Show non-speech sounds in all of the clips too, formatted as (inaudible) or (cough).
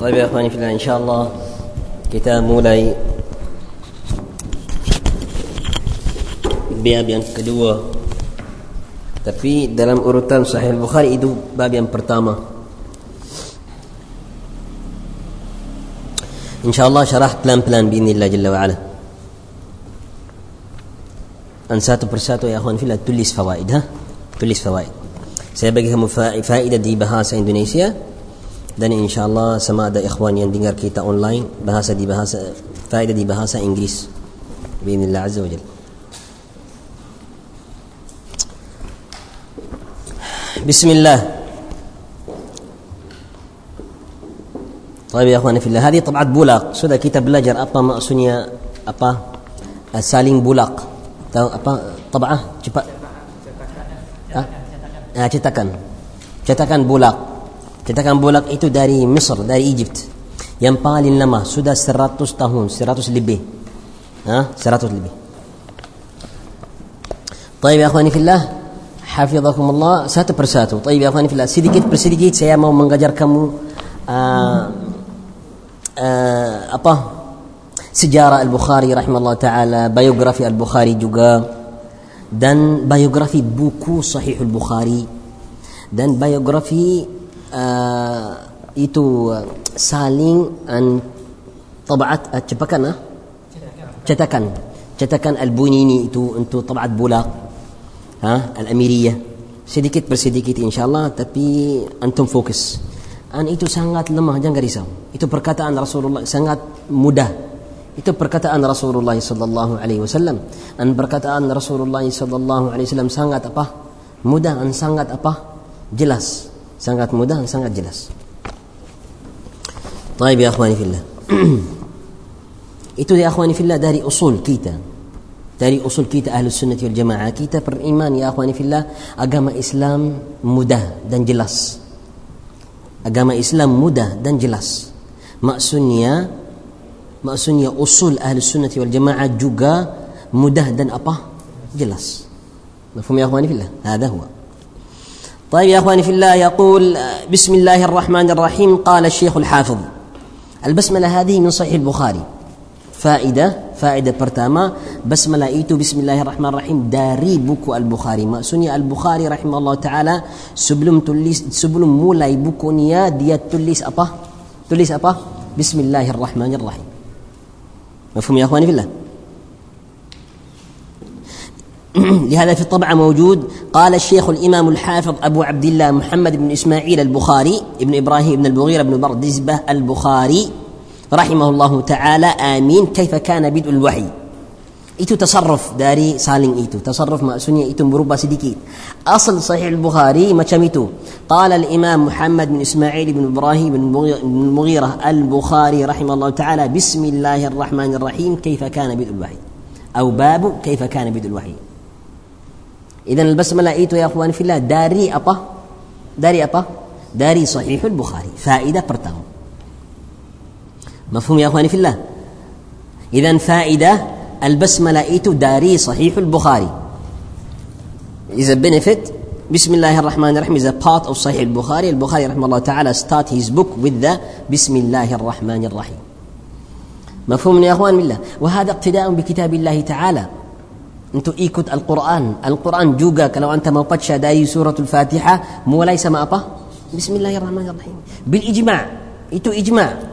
طيب يا اخواني في الله ان شاء الله كتاب mulai باب yang kedua tapi dalam urutan sahih bukhari itu bab yang pertama ان شاء الله شرحت pelan pelan باذن الله جل وعلا dan satu persatu يا اخوان في الله tulis فوائد ها tulis فوائد saya bagi kamu faedah di bahasa Indonesia dan insyaAllah sama ada ikhwan yang dengar kita online bahasa di bahasa faedah di bahasa Inggeris biinillah azza wa jalla Bismillah Baik ya akhwani fillah. Hadi tabat bulak. Sudah kita belajar apa maksudnya apa eh, saling bulak. Tahu apa طبعة cepat. Cetakan. Ha? cetakan. cetakan بولاق. cetakan بولاق itu dari مصر dari Egypt yang paling lama sudah seratus tahun seratus lebih ها seratus lebih طيب يا أخواني في الله حفظكم الله satu persatu طيب يا أخواني في الله sedikit persedikit saya mau mengajar kamu آه آه apa sejarah البخاري رحمه الله تعالى biografi البخاري juga dan biografi buku صحيح البخاري dan biografi uh, itu salinan طبعة uh, cetakan ah? Cetakan. Cetakan اليونينية itu untuk طبعة بولاق ha? الأميرية. Sedikit bersedikit insyaallah tapi antum fokus. An itu sangat lemah jangan risau. Itu perkataan Rasulullah sangat mudah. Itu perkataan Rasulullah sallallahu alaihi wasallam. An perkataan Rasulullah sallallahu alaihi wasallam sangat apa? Mudah dan sangat apa? Jelas sangat mudah dan sangat jelas. Baik ya akhwani fillah. Itu ya akhwani fillah dari usul kita. Dari usul kita ahli sunnah wal jamaah kita beriman ya akhwani fillah agama Islam mudah dan jelas. Agama Islam mudah dan jelas. Maksudnya maksudnya usul ahli sunnah wal jamaah juga mudah dan apa? jelas. Mafhum ya akhwani fillah? Hada huwa. طيب يا إخواني في الله يقول بسم الله الرحمن الرحيم قال الشيخ الحافظ. البسملة هذه من صحيح البخاري. فائدة فائدة برتاما بسملة itu بسم الله الرحمن الرحيم dari buku البخاري maksudnya البخاري رحمه الله تعالى sebelum tulis sebelum mulai bukunya dia tulis apa tulis apa بسم الله الرحمن الرحيم مفهوم يا اخواني في الله (clears throat) لهذا في الطبعة موجود. قال الشيخ الإمام الحافظ أبو عبد الله محمد بن إسماعيل البخاري ابن إبراهيم بن المغيرة بن بردزبة البخاري رحمه الله تعالى. آمين. كيف كان بدء الوحي؟ itu تصرف dari salin itu. تصرف maksudnya itu merubah sedikit أصل صحيح البخاري maksudnya itu قال الإمام محمد بن إسماعيل بن إبراهيم بن المغيرة البخاري رحمه الله تعالى. بسم الله الرحمن الرحيم. كيف كان بدء الوحي؟ أو باب كيف كان بدء الوحي؟ إذا البسملة itu يا أخواني في الله. dari apa داري أبا داري صحيح البخاري. فائدة برتاو مفهوم يا أخواني في الله. إذا فائدة البسملة إيتو داري صحيح البخاري. إذا benefit. بسم الله الرحمن الرحيم إذا part of صحيح البخاري البخاري رحمه الله تعالى start his book with the بسم الله الرحمن الرحيم مفهوم يا أخوان بالله وهذا اقتداء بكتاب الله تعالى. Untuk ikut Al-Quran. Al-Quran juga kalau anda mau baca dari suratul Fatihah mulai sama apa? Bismillahirrahmanirrahim. Bil ijma' itu ijma'.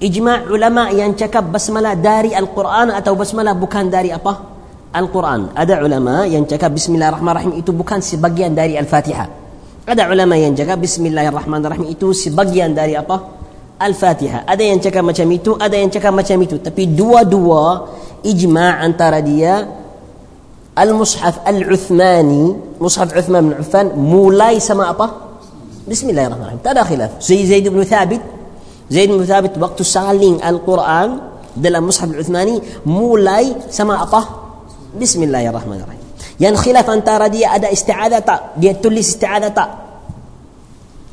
Ijma' ulama yang cakap basmalah dari Al-Quran atau basmalah bukan dari apa? Al-Quran. Ada ulama yang cakap Bismillahirrahmanirrahim itu bukan sebagian dari Al-Fatihah. Ada ulama yang cakap Bismillahirrahmanirrahim itu sebagian dari apa? Al-Fatihah. Ada yang cakap macam itu, ada yang cakap macam itu. Tapi dua-dua ijma' antara dia المصحف العثماني مصحف عثمان بن عفان مولاي سما أبا؟ بسم الله الرحمن الرحيم. هذا خلاف. زي زيد بن ثابت. زيد بن ثابت وقت سالين القرآن دل المصحف العثماني مولاي سما أبا؟ بسم الله الرحمن الرحيم. يعني خلاف أن ترى دي أدا استعاذة تا دي تلس استعاذة تا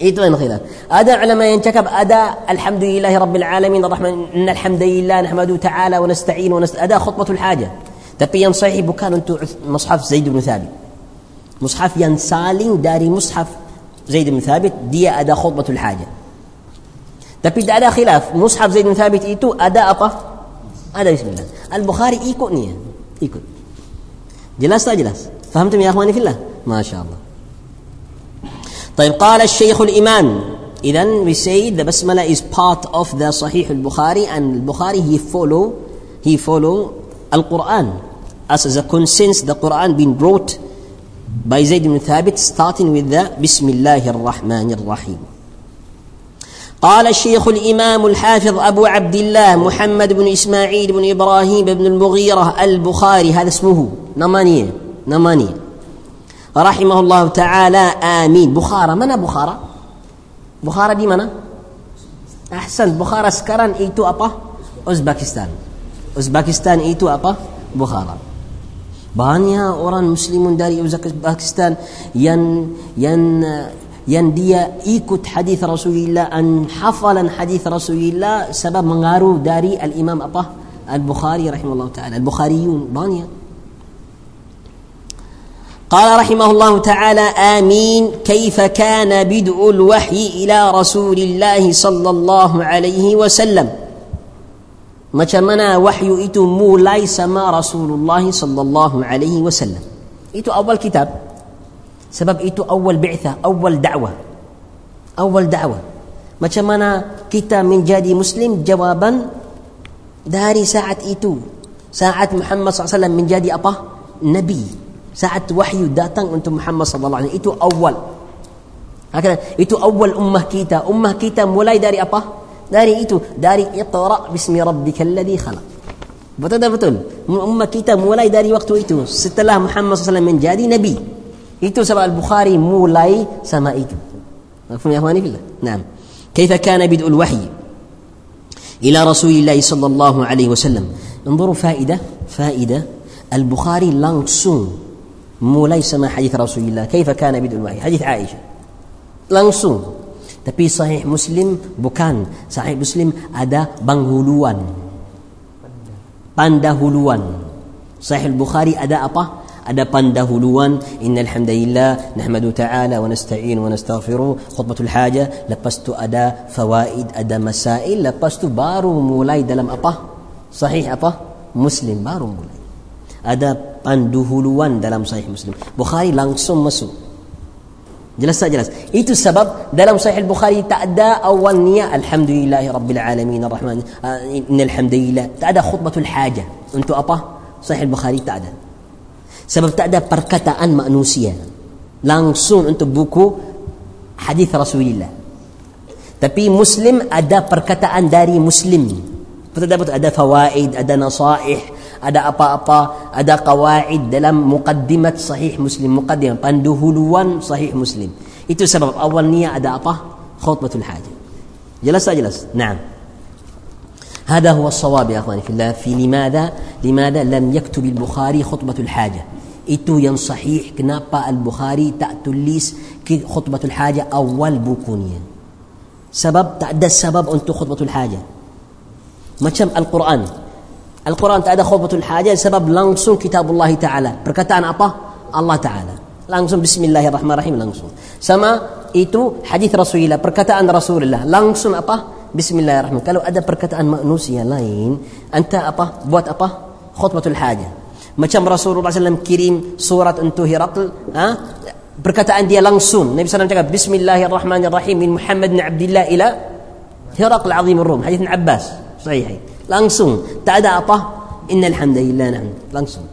إيه تبين خلاف أدا علماء ينتكب أدا الحمد لله رب العالمين الرحمن إن الحمد لله نحمده تعالى ونستعين ونست أدا خطبة الحاجة. Tapi yang sahih bukan untuk mushaf Zaid bin Thabit. Mushaf yang saling dari mushaf Zaid bin Thabit dia ada khutbatul hajah. Tapi tak ada khilaf. Mushaf Zaid bin Thabit itu ada apa? Ada bismillah. Al-Bukhari ikut ni. Ikut. Jelas tak jelas? يا اخواني في الله؟ ما شاء الله. طيب قال الشيخ الامام اذا we say the basmala is part of the Sahih al-Bukhari and al-Bukhari he follow he follow al-Quran as the consensus the Quran being brought by Zayd ibn Thabit starting with the Bismillah ar-Rahman ar-Rahim قال الشيخ الإمام الحافظ أبو عبد الله محمد بن إسماعيل بن إبراهيم بن المغيرة البخاري. هذا اسمه. نمانية. نمانية. رحمه الله تعالى. آمين. بخارى من بخارى بخارى دي mana أحسن بخارى sekarang itu apa Uzbekistan Uzbekistan itu apa Bukhara banyak orang muslimun dari Uzbekistan yang yang yang dia ikut hadis Rasulullah an hafalan hadis Rasulullah sebab mengaruh dari al-Imam apa Al-Bukhari rahimahullah taala Al-Bukhariyun banyak قال رحمه الله تعالى آمين كيف كان بدء الوحي إلى رسول الله صلى الله عليه وسلم macam mana wahyu itu mulai sama Rasulullah sallallahu alaihi wasallam? Itu awal kitab. Sebab itu awal bi'tha awal dakwah awal dakwah macam mana kita menjadi muslim? Jawaban dari saat itu. Saat Muhammad SAW menjadi apa? Nabi. Saat wahyu datang untuk Muhammad SAW itu awal. Itu awal ummah kita. Ummah kita mulai dari apa dari itu dari iqra bismi rabbikal ladzi khalaq betul tak betul ummah kita mulai dari waktu itu setelah Muhammad SAW menjadi nabi itu sebab البخاري مولاي سما itu مفهوم يا اخواني بالله نعم كيف كان بدء الوحي إلى رسول الله صلى الله عليه وسلم انظروا فائده فائده البخاري langsung mulai sama حديث رسول الله كيف كان بدء الوحي حديث عائشه langsung tapi sahih muslim bukan. Sahih muslim ada penghuluan pendahuluan sahih bukhari ada apa? Ada pendahuluan innal hamdalillah nahmadu ta'ala wa nasta'in wa nastaghfiru khutbatul haja. Lepas tu ada fawaid ada masail. Lepas tu baru mulai dalam apa? Sahih apa? Muslim. Baru mulai. Ada pendahuluan dalam sahih muslim. Bukhari langsung masuk jelas jelas إيه sebab dalam صحيح البخاري tak ada awalnya الحمد لله رب العالمين الرحمن إن الحمد لله تأدى خطبة الحاجة untuk apa صحيح البخاري tak ada sebab tak ada perkataan manusia langsung untuk buku حديث رسول الله تبي مسلم أدا بركة أن داري مسلم فتدبت أدى فوائد أدا نصائح ada apa-apa ada qawaid dalam muqaddimat sahih muslim muqaddimah panduhuluan sahih muslim itu sebab awal niat ada apa khutbatul hajah jelas tak jelas na'am هذا هو الصواب يا اخواني في الله في لماذا لماذا لم يكتب البخاري خطبة الحاجة itu yang sahih kenapa Al-Bukhari tak tulis خطبة الحاجة awal bukunya sebab tak ada sebab untuk خطبة الحاجة macam القرآن القرآن tak ada خطبة الحاجة sebab langsung كتاب الله تعالى perkataan apa الله تعالى langsung بسم الله الرحمن الرحيم langsung sama itu حديث رسول الله perkataan رسول الله langsung apa بسم الله الرحمن الرحيم kalau ada perkataan manusia lain أنت apa buat apa خطبة الحاجة ما كم رسول الله صلى الله عليه وسلم كريم سورة أنتو هرقل ها بركتان دي لانسون النبي صلى الله عليه وسلم بسم الله الرحمن الرحيم من محمد بن عبد الله إلى هرقل العظيم الروم حديث عباس صحيح Langsung. Tak ada apa? Inna alhamdulillah. Langsung.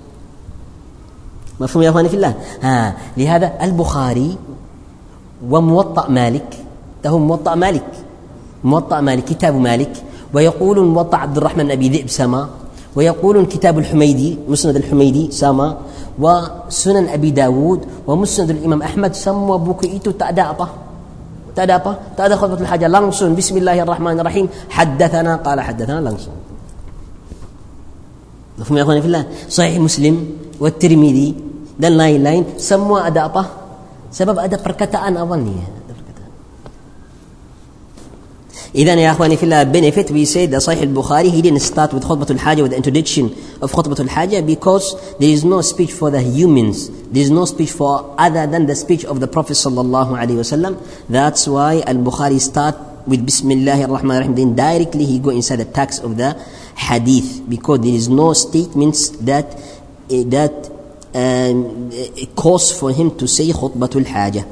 مفهوم يا اخواني في الله ها لهذا البخاري وموطأ مالك تهم موطأ مالك موطأ مالك كتاب مالك ويقولون موطأ عبد الرحمن أبي ذئب سما ويقولون كتاب الحميدي مسند الحميدي سما وسنن أبي داود ومسند الإمام أحمد سموا بوكيتو تأدى أبا تأدى أبا تأدى خطبة الحاجة langsung بسم الله الرحمن الرحيم حدثنا قال حدثنا langsung مفهوم يا أخواني في الله صحيح مسلم والترمذي dan lain-lain semua ada apa sebab ada perkataan awalnya إذا يا أخواني في الله benefit we say the Sahih al-Bukhari he didn't start with خطبة الحاجة with the introduction of خطبة الحاجة because there is no speech for the humans there is no speech for other than the speech of the Prophet الله عليه وسلم that's why al-Bukhari start with Bismillah ar-Rahman ar-Rahim, then directly he go inside the text of the hadith because there is no statements that uh, that um, cause for him to say khutbatul hajah.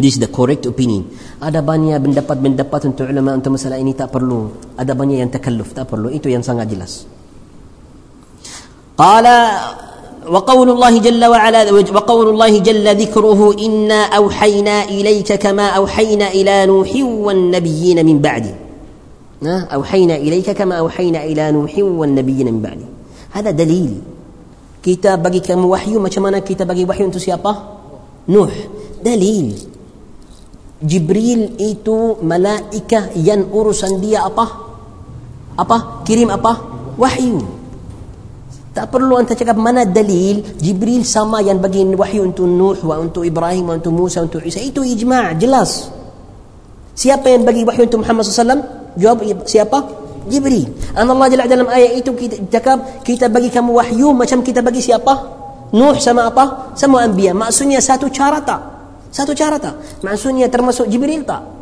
This is the correct opinion. Ada banyak pendapat-pendapat untuk ulama untuk masalah ini tak perlu. Ada banyak yang takalluf tak perlu. Itu yang sangat jelas. Qala وقول الله جل وعلا وقول الله جل ذكره إنا أوحينا إليك كما أوحينا إلى نوح والنبيين من بعده أوحينا إليك كما أوحينا إلى نوح والنبيين من بعده هذا دليل. كتاب بقي كم وحي ما كمان كتاب بقي وحي أنت سيابا نوح. دليل. جبريل إيتو ملائكة ين أرسن دي أبا أبا كريم أبا وحي Tak perlu anda cakap mana dalil Jibril sama yang bagi wahyu untuk Nuh wa untuk Ibrahim wa untuk Musa untuk Isa itu ijma' jelas siapa yang bagi wahyu untuk Muhammad SAW jawab siapa Jibril Allah Jalla dalam ayat itu kita cakap kita bagi kamu wahyu macam kita bagi siapa Nuh sama apa sama anbiya maksudnya satu cara tak satu cara tak maksudnya termasuk Jibril tak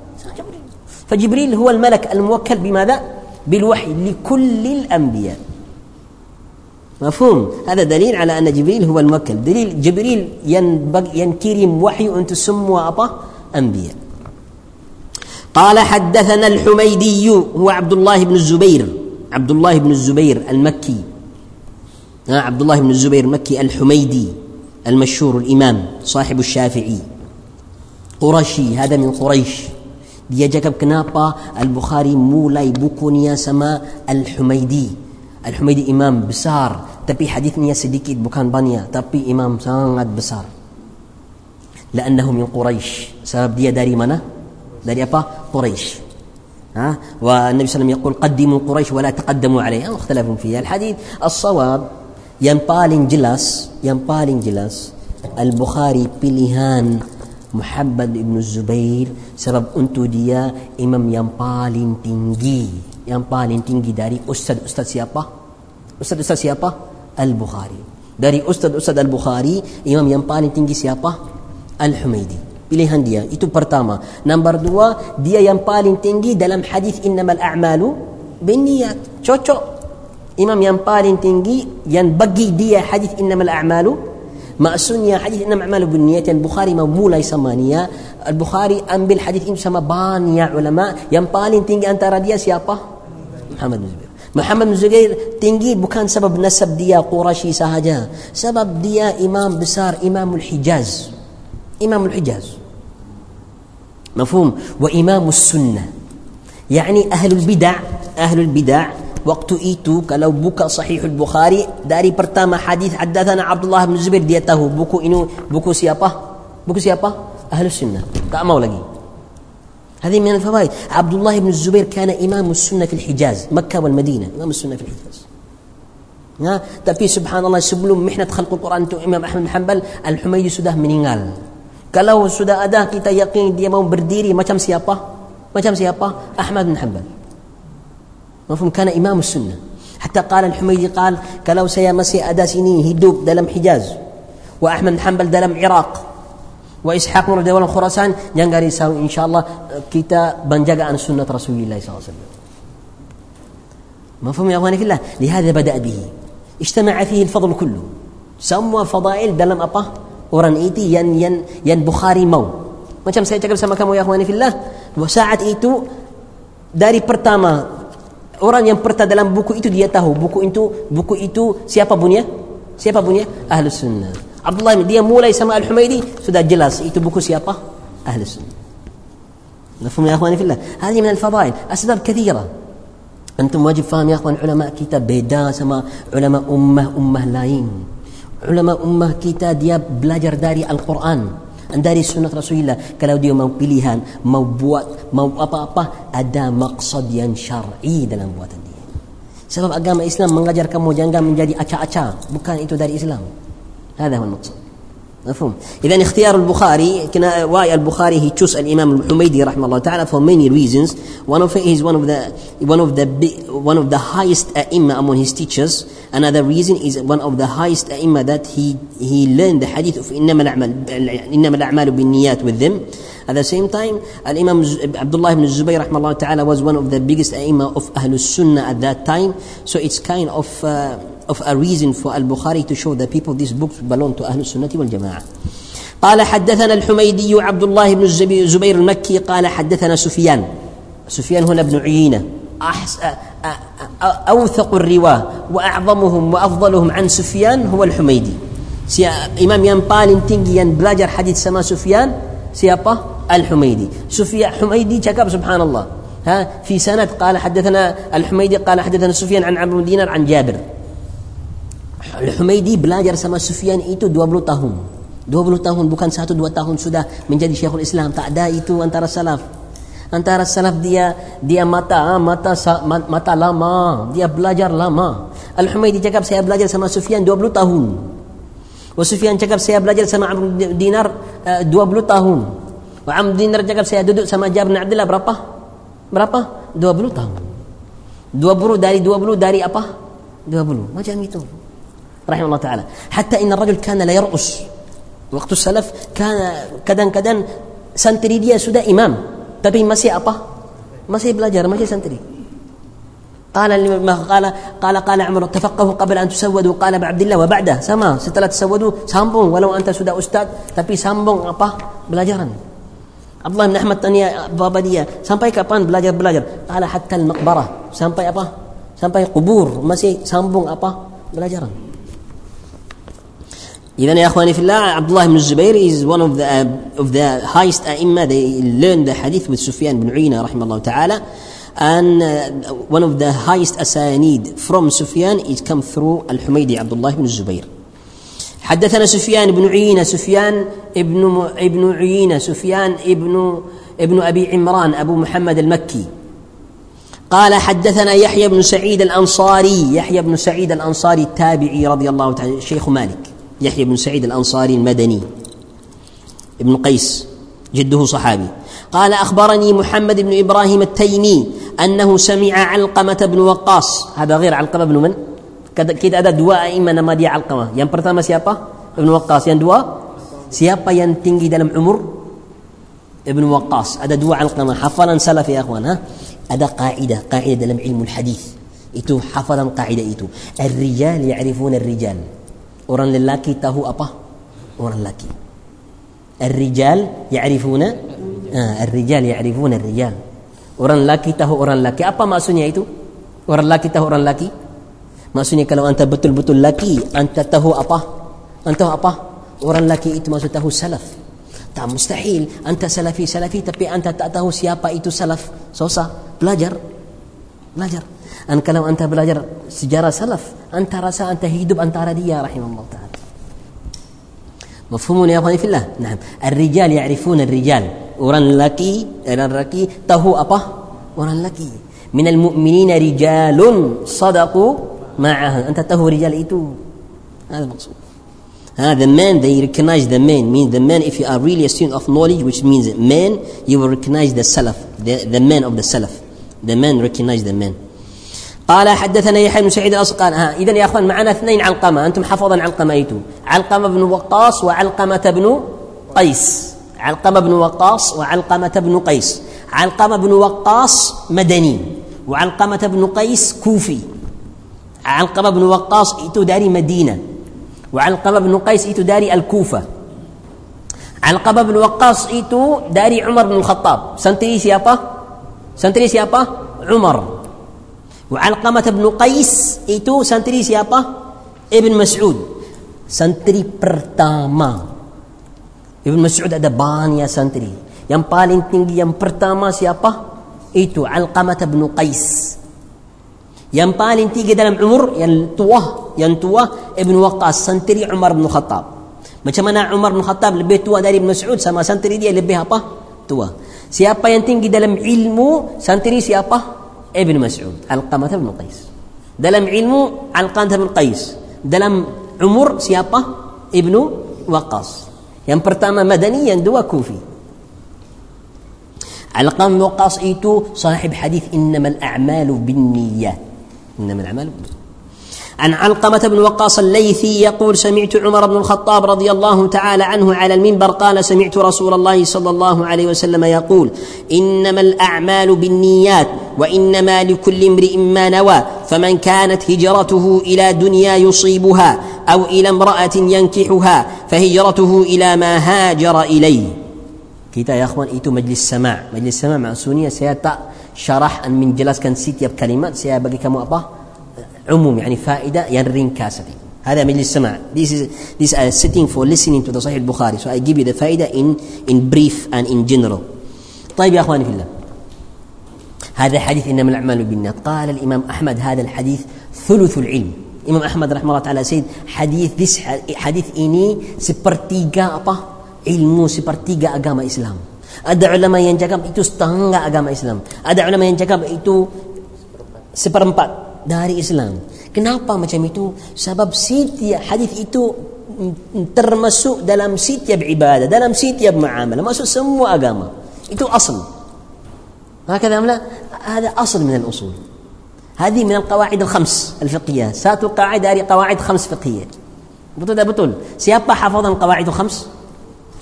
فجبريل هو الملك الموكل بماذا بالوحي لكل الأنبياء مفهوم؟ هذا دليل على أن جبريل هو الموكل. دليل جبريل ينكرم وحي أن تسموا أبا أنبياء. قال حدثنا الحميدي هو عبد الله بن الزبير. عبد الله بن الزبير المكي. عبد الله بن الزبير المكي الحميدي المشهور الإمام صاحب الشافعي. قرشي هذا من قريش. dia cakap kenapa Al-Bukhari mulai bukunya sama Al-Humaidi الحميدي إمام بسار تبي tapi hadisnya sedikit bukan banyak. Tapi imam sangat بسار لأنه من قريش سبب دي داري منا داري أبا قريش ها والنبي صلى الله عليه وسلم يقول قدموا قريش ولا تقدموا عليه اختلفوا فيها الحديث الصواب ينبال جلاس ينبال جلاس البخاري بليهان محمد بن الزبير سبب أنتو دي إمام ينبال تنجي ينبال تنجي داري أستاذ أستاذ سيابا Ustaz-ustaz siapa? Al-Bukhari. Dari ustaz-ustaz Al-Bukhari, imam yang paling tinggi siapa? Al-Humaidi. Pilihan dia. Itu pertama. Nombor dua, dia yang paling tinggi dalam hadis innamal a'malu bin niyat. Cocok. Imam yang paling tinggi yang bagi dia hadis innamal a'malu maksudnya hadis innamal a'malu bin niyat yang Bukhari mau mulai sama niat Al-Bukhari ambil hadis ini sama banyak ulama yang paling tinggi antara dia siapa? محمد بن زبير محمد بن زبير تنجي بكان سبب نسب ديا قرشي سهجا سبب ديا إمام بسار إمام الحجاز إمام الحجاز مفهوم وإمام السنة يعني أهل البدع أهل البدع وقت إيتو كلو بك صحيح البخاري داري برتاما حديث حدثنا عبد الله بن زبير ديته بوكو إنو بوكو سيابا بوكو سيابا أهل السنة كأما ولقي هذه من الفوائد عبد الله بن الزبير كان إمام السنة في الحجاز مكة والمدينة. إمام السنة في الحجاز. ها؟ طيب تبي سبحان الله سبلم محنة خلق القرآن تو إمام أحمد بن حنبل الحمي سده من ينال كلو سده أداه كي تيقين دي مو برديري ما كم سيابا؟ ما كم سيابا؟ أحمد بن حنبل. مفهوم؟ كان إمام السنة. حتى قال الحميدي قال كلو سيا مسي أداه سنين هدوب دلم حجاز. وأحمد بن حنبل دلم عراق. wa Ishaq bin Radiyallahu anhu Khurasan yang dari sahur insyaallah eh, kita penjagaan sunnah Rasulullah sallallahu alaihi wasallam. Mafhum ya wanita lah, lihada bada bihi. Ijtama'a fihi al-fadl kullu. Semua fadail dalam apa? Orang itu yang yang yang Bukhari mau. Macam saya cakap sama kamu ya wanita fillah, saat itu dari pertama orang yang pertama dalam buku itu dia tahu buku itu buku itu siapa bunyinya? Siapa bunyinya? Ahlus sunnah. Abdullah dia mulai sama Al-Humaidi sudah jelas itu buku siapa? Ahli Sunnah. مفهوم يا اخواني في الله هذه من الفضائل اسباب كثيره أنتم واجب فاهم يا اخوان علماء كتاب بيدا سما علماء امه امه lain علماء امه kita dia belajar dari Al-Quran dari sunnah Rasulullah kalau dia mau pilihan mau buat mau apa-apa ada maksud yang syar'i dalam buatan dia sebab agama Islam mengajar kamu jangan menjadi acak-acak bukan itu dari Islam هذا هو المقصود مفهوم إذا اختيار البخاري كنا why البخاري he chose الإمام الحميدي رحمه الله تعالى for many reasons one of it is one of the one of the one of the highest أئمة among his teachers another reason is one of the highest أئمة that he he learned the hadith of إنما الأعمال إنما الأعمال بالنيات with them at the same time الله بن الزبير رحمه الله تعالى was one of the biggest أئمة of أهل السنة at that time so it's kind of uh, of a reason for Al-Bukhari to show the people these books belong to أهل السنة والجماعة قال حدثنا الحميدي عبد الله بن الزبير المكي قال حدثنا سفيان. سفيان هنا بن عيينة. أوثق الرواة وأعظمهم وأفضلهم عن سفيان هو الحميدي. إمام yang paling tinggi yang belajar hadis sama Sufyan siapa الحميدي. سفيان حميدي cakap سبحان الله. ها في سند قال حدثنا الحميدي قال حدثنا سفيان عن عمرو دينار عن جابر. Al-Humaidi belajar sama Sufyan itu 20 tahun. 20 tahun bukan satu dua tahun sudah menjadi Syekhul Islam. Tak ada itu antara salaf. Antara salaf dia dia mata mata mata lama, dia belajar lama. Al-Humaidi cakap saya belajar sama Sufyan 20 tahun. Wa Sufyan cakap saya belajar sama Amr Dinar uh, 20 tahun. Wa Amr Dinar cakap saya duduk sama Jabir bin Abdullah berapa? Berapa? 20 tahun. 20 dari 20 dari apa? 20. Macam itu. رحمه الله تعالى. حتى إن الرجل كان لا يرأس وقت السلف كان kadang kadang santri dia sudah إمام tapi masih apa masih belajar masih santri قال ما قال قال قال عمر تفقهوا قبل أن تسودوا. قال عبد الله وبعده sama setelah تسودوا sambung ولو أنت sudah أستاذ tapi sambung apa belajar عبد الله بن أحمد tanya bapak dia sampai kapan belajar belajar قال حتى المقبرة sampai apa sampai kubur masih sambung apa بلاجرن إذا يا أخواني في الله عبد الله بن الزبير is one of the uh, of the highest أئمة. They learned the hadith with Sufyan bin Uyna رحمه الله تعالى. And uh, one of the highest أسانيد from Sufyan is come through الحميدي عبد الله بن الزبير حدثنا سفيان بن عيينة سفيان ابن ابن عيينة سفيان ابن ابن أبي عمران أبو محمد المكي. قال حدثنا يحيى بن سعيد الأنصاري يحيى بن سعيد الأنصاري التابعي رضي الله تعالى شيخ مالك. يحيى بن سعيد الأنصاري المدني ابن قيس جده صحابي. قال أخبرني محمد بن إبراهيم التيمي أنه سمع علقمة بن وقاص. هذا غير علقمة بن من؟ كيد أدى دواء إما نمادي علقمة. يان برتام سيابا ابن وقاص. يان دواء سيابا يان تنجي دلم عمر ابن وقاص. أدى دواء علقمة. حفلا سلف يا أخوان ها؟ أدى قاعدة قاعدة دلم علم الحديث. إتو حفلا قاعدة إتو الرجال يعرفون الرجال. Orang lelaki tahu apa? Orang lelaki. Ar-rijal ya'rifuna ah, ar-rijal ya'rifuna ar-rijal. Orang lelaki tahu orang lelaki. Apa maksudnya itu? Orang lelaki tahu orang lelaki? Maksudnya kalau anta betul-betul lelaki, anta tahu apa? Anta tahu apa? Orang lelaki itu maksud tahu salaf. Tak mustahil anta salafi salafi tapi anta tak tahu siapa itu salaf. Susah. Belajar. Belajar. أن كلام أنت بلاجر سجارة سلف أنت رسا أنت هيدب أنت رديا رحمه الله تعالى. مفهوم يا أخواني في الله؟ نعم. الرجال يعرفون الرجال. أوران لكي أوران لكي تهو أبا أوران لكي من المؤمنين رجال صدقوا معه. أنت تهو رجال إيتو. هذا المقصود. Uh, the man, they recognize the man. Means the man, if you are really a student of knowledge, which means man, you will recognize the salaf, the, the man of the salaf. The man recognize the man. قال حدثنا يحيى بن سعيد قال ها اذا يا أخوان معنا اثنين علقمة. أنتم حفظا علقمة ايتو علقمة بن وقاص وعلقمة بن قيس. علقمة بن وقاص وعلقمة بن قيس. علقمة بن وقاص مدني وعلقمة بن قيس كوفي. علقمة بن وقاص itu dari مدينة وعلقمة بن قيس itu dari الكوفة. علقمة بن وقاص itu dari عمر بن الخطاب. santri siapa? santri siapa? وعلقمة بن قيس itu santri siapa? Ibn Mas'ud. Santri pertama. Ibn Mas'ud ada banyak santri. Yang paling tinggi yang pertama siapa? Itu Alqamah bin Qais. Yang paling tinggi dalam umur yang tua, yang tua Ibn Waqqas santri Umar bin Khattab. Macam mana Umar bin Khattab lebih tua dari Ibn Mas'ud sama santri dia lebih apa? Tua. Siapa yang tinggi dalam ilmu? Santri? Siapa? ابن مسعود القمة بن قيس. دلم علم علقانة بن قيس. دلم عمر سيابة ابن وقاص. ينبرتاما مدنيا يندو كوفي علقان وقاص ايتو صاحب حديث إنما الأعمال بالنية. إنما الأعمال بالنية. عن علقمة بن وقاص الليثي يقول سمعت عمر بن الخطاب رضي الله تعالى عنه على المنبر قال سمعت رسول الله صلى الله عليه وسلم يقول إنما الأعمال بالنيات وإنما لكل امرئ ما نوى فمن كانت هجرته إلى دنيا يصيبها أو إلى امرأة ينكحها فهجرته إلى ما هاجر إليه. Kita ya akhwan itu majlis sama. Majlis sama maksudnya tak syarah من menjelaskan setiap kalimat. Saya bagi kamu apa? عموم يعني فائدة يرين كاسدي. هذا من السماع. This is this uh, is a setting for listening to the صحيح البخاري so I give you the فائدة in in brief and in general. طيب يا أخواني في الله. هذا حديث إنما الأعمال بالنيات قال الإمام أحمد هذا الحديث ثلث العلم. إمام أحمد رحمه الله تعالى سيد حديث this حديث إني سبرتيجا أبا علمه سبرتيجا أجمع إسلام. ada ulama yang cakap itu setengah agama Islam. Ada ulama yang cakap itu seperempat. Dari Islam. Kenapa macam itu? Sebab setiap hadis itu termasuk dalam setiap ibadah, dalam setiap muamalah, masuk semua agama. Itu asal. هكذا لا هذا أصل من الأصول هذه من القواعد الخمس الفقهية ساتو قاعدة هذه قواعد خمس فقهية betul tak betul siapa hafazan qawaid khams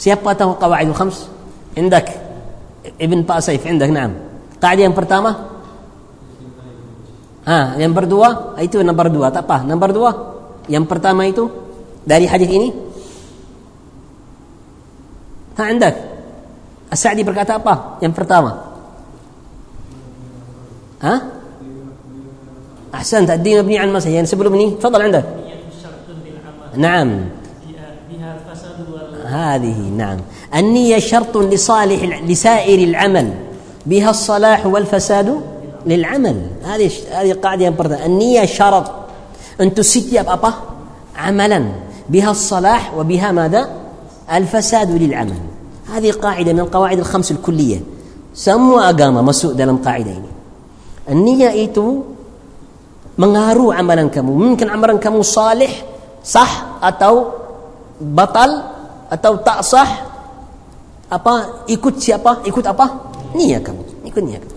siapa tahu qawaid khams عندك ابن باسيف عندك نعم قاعدة yang pertama Ha, yang berdua itu nombor dua, tak apa. Nombor dua, yang pertama itu dari hadis ini. Ha, anda. As-Sa'di berkata apa? Yang pertama. Ha? Ahsan, tadi mabni an masa yang sebelum ini. Fadal anda. نعم هذه نعم النية شرط لصالح لسائر العمل بها الصلاح والفساد للعمل. هذه هذه قاعدة برضه النية شرط. أن تسيتي أبا عملا. بها الصلاح وبها ماذا؟ الفساد للعمل. هذه قاعدة من القواعد الخمس الكلية. سمو أقامة مسوء دلم قاعدين. النية إيتو مغارو عملا كمو. ممكن عملا كمو صالح صح أتو بطل أو تأصح أبا يكوت أبا إيكوت أبا؟ نية كمو. يكوت نية كمو.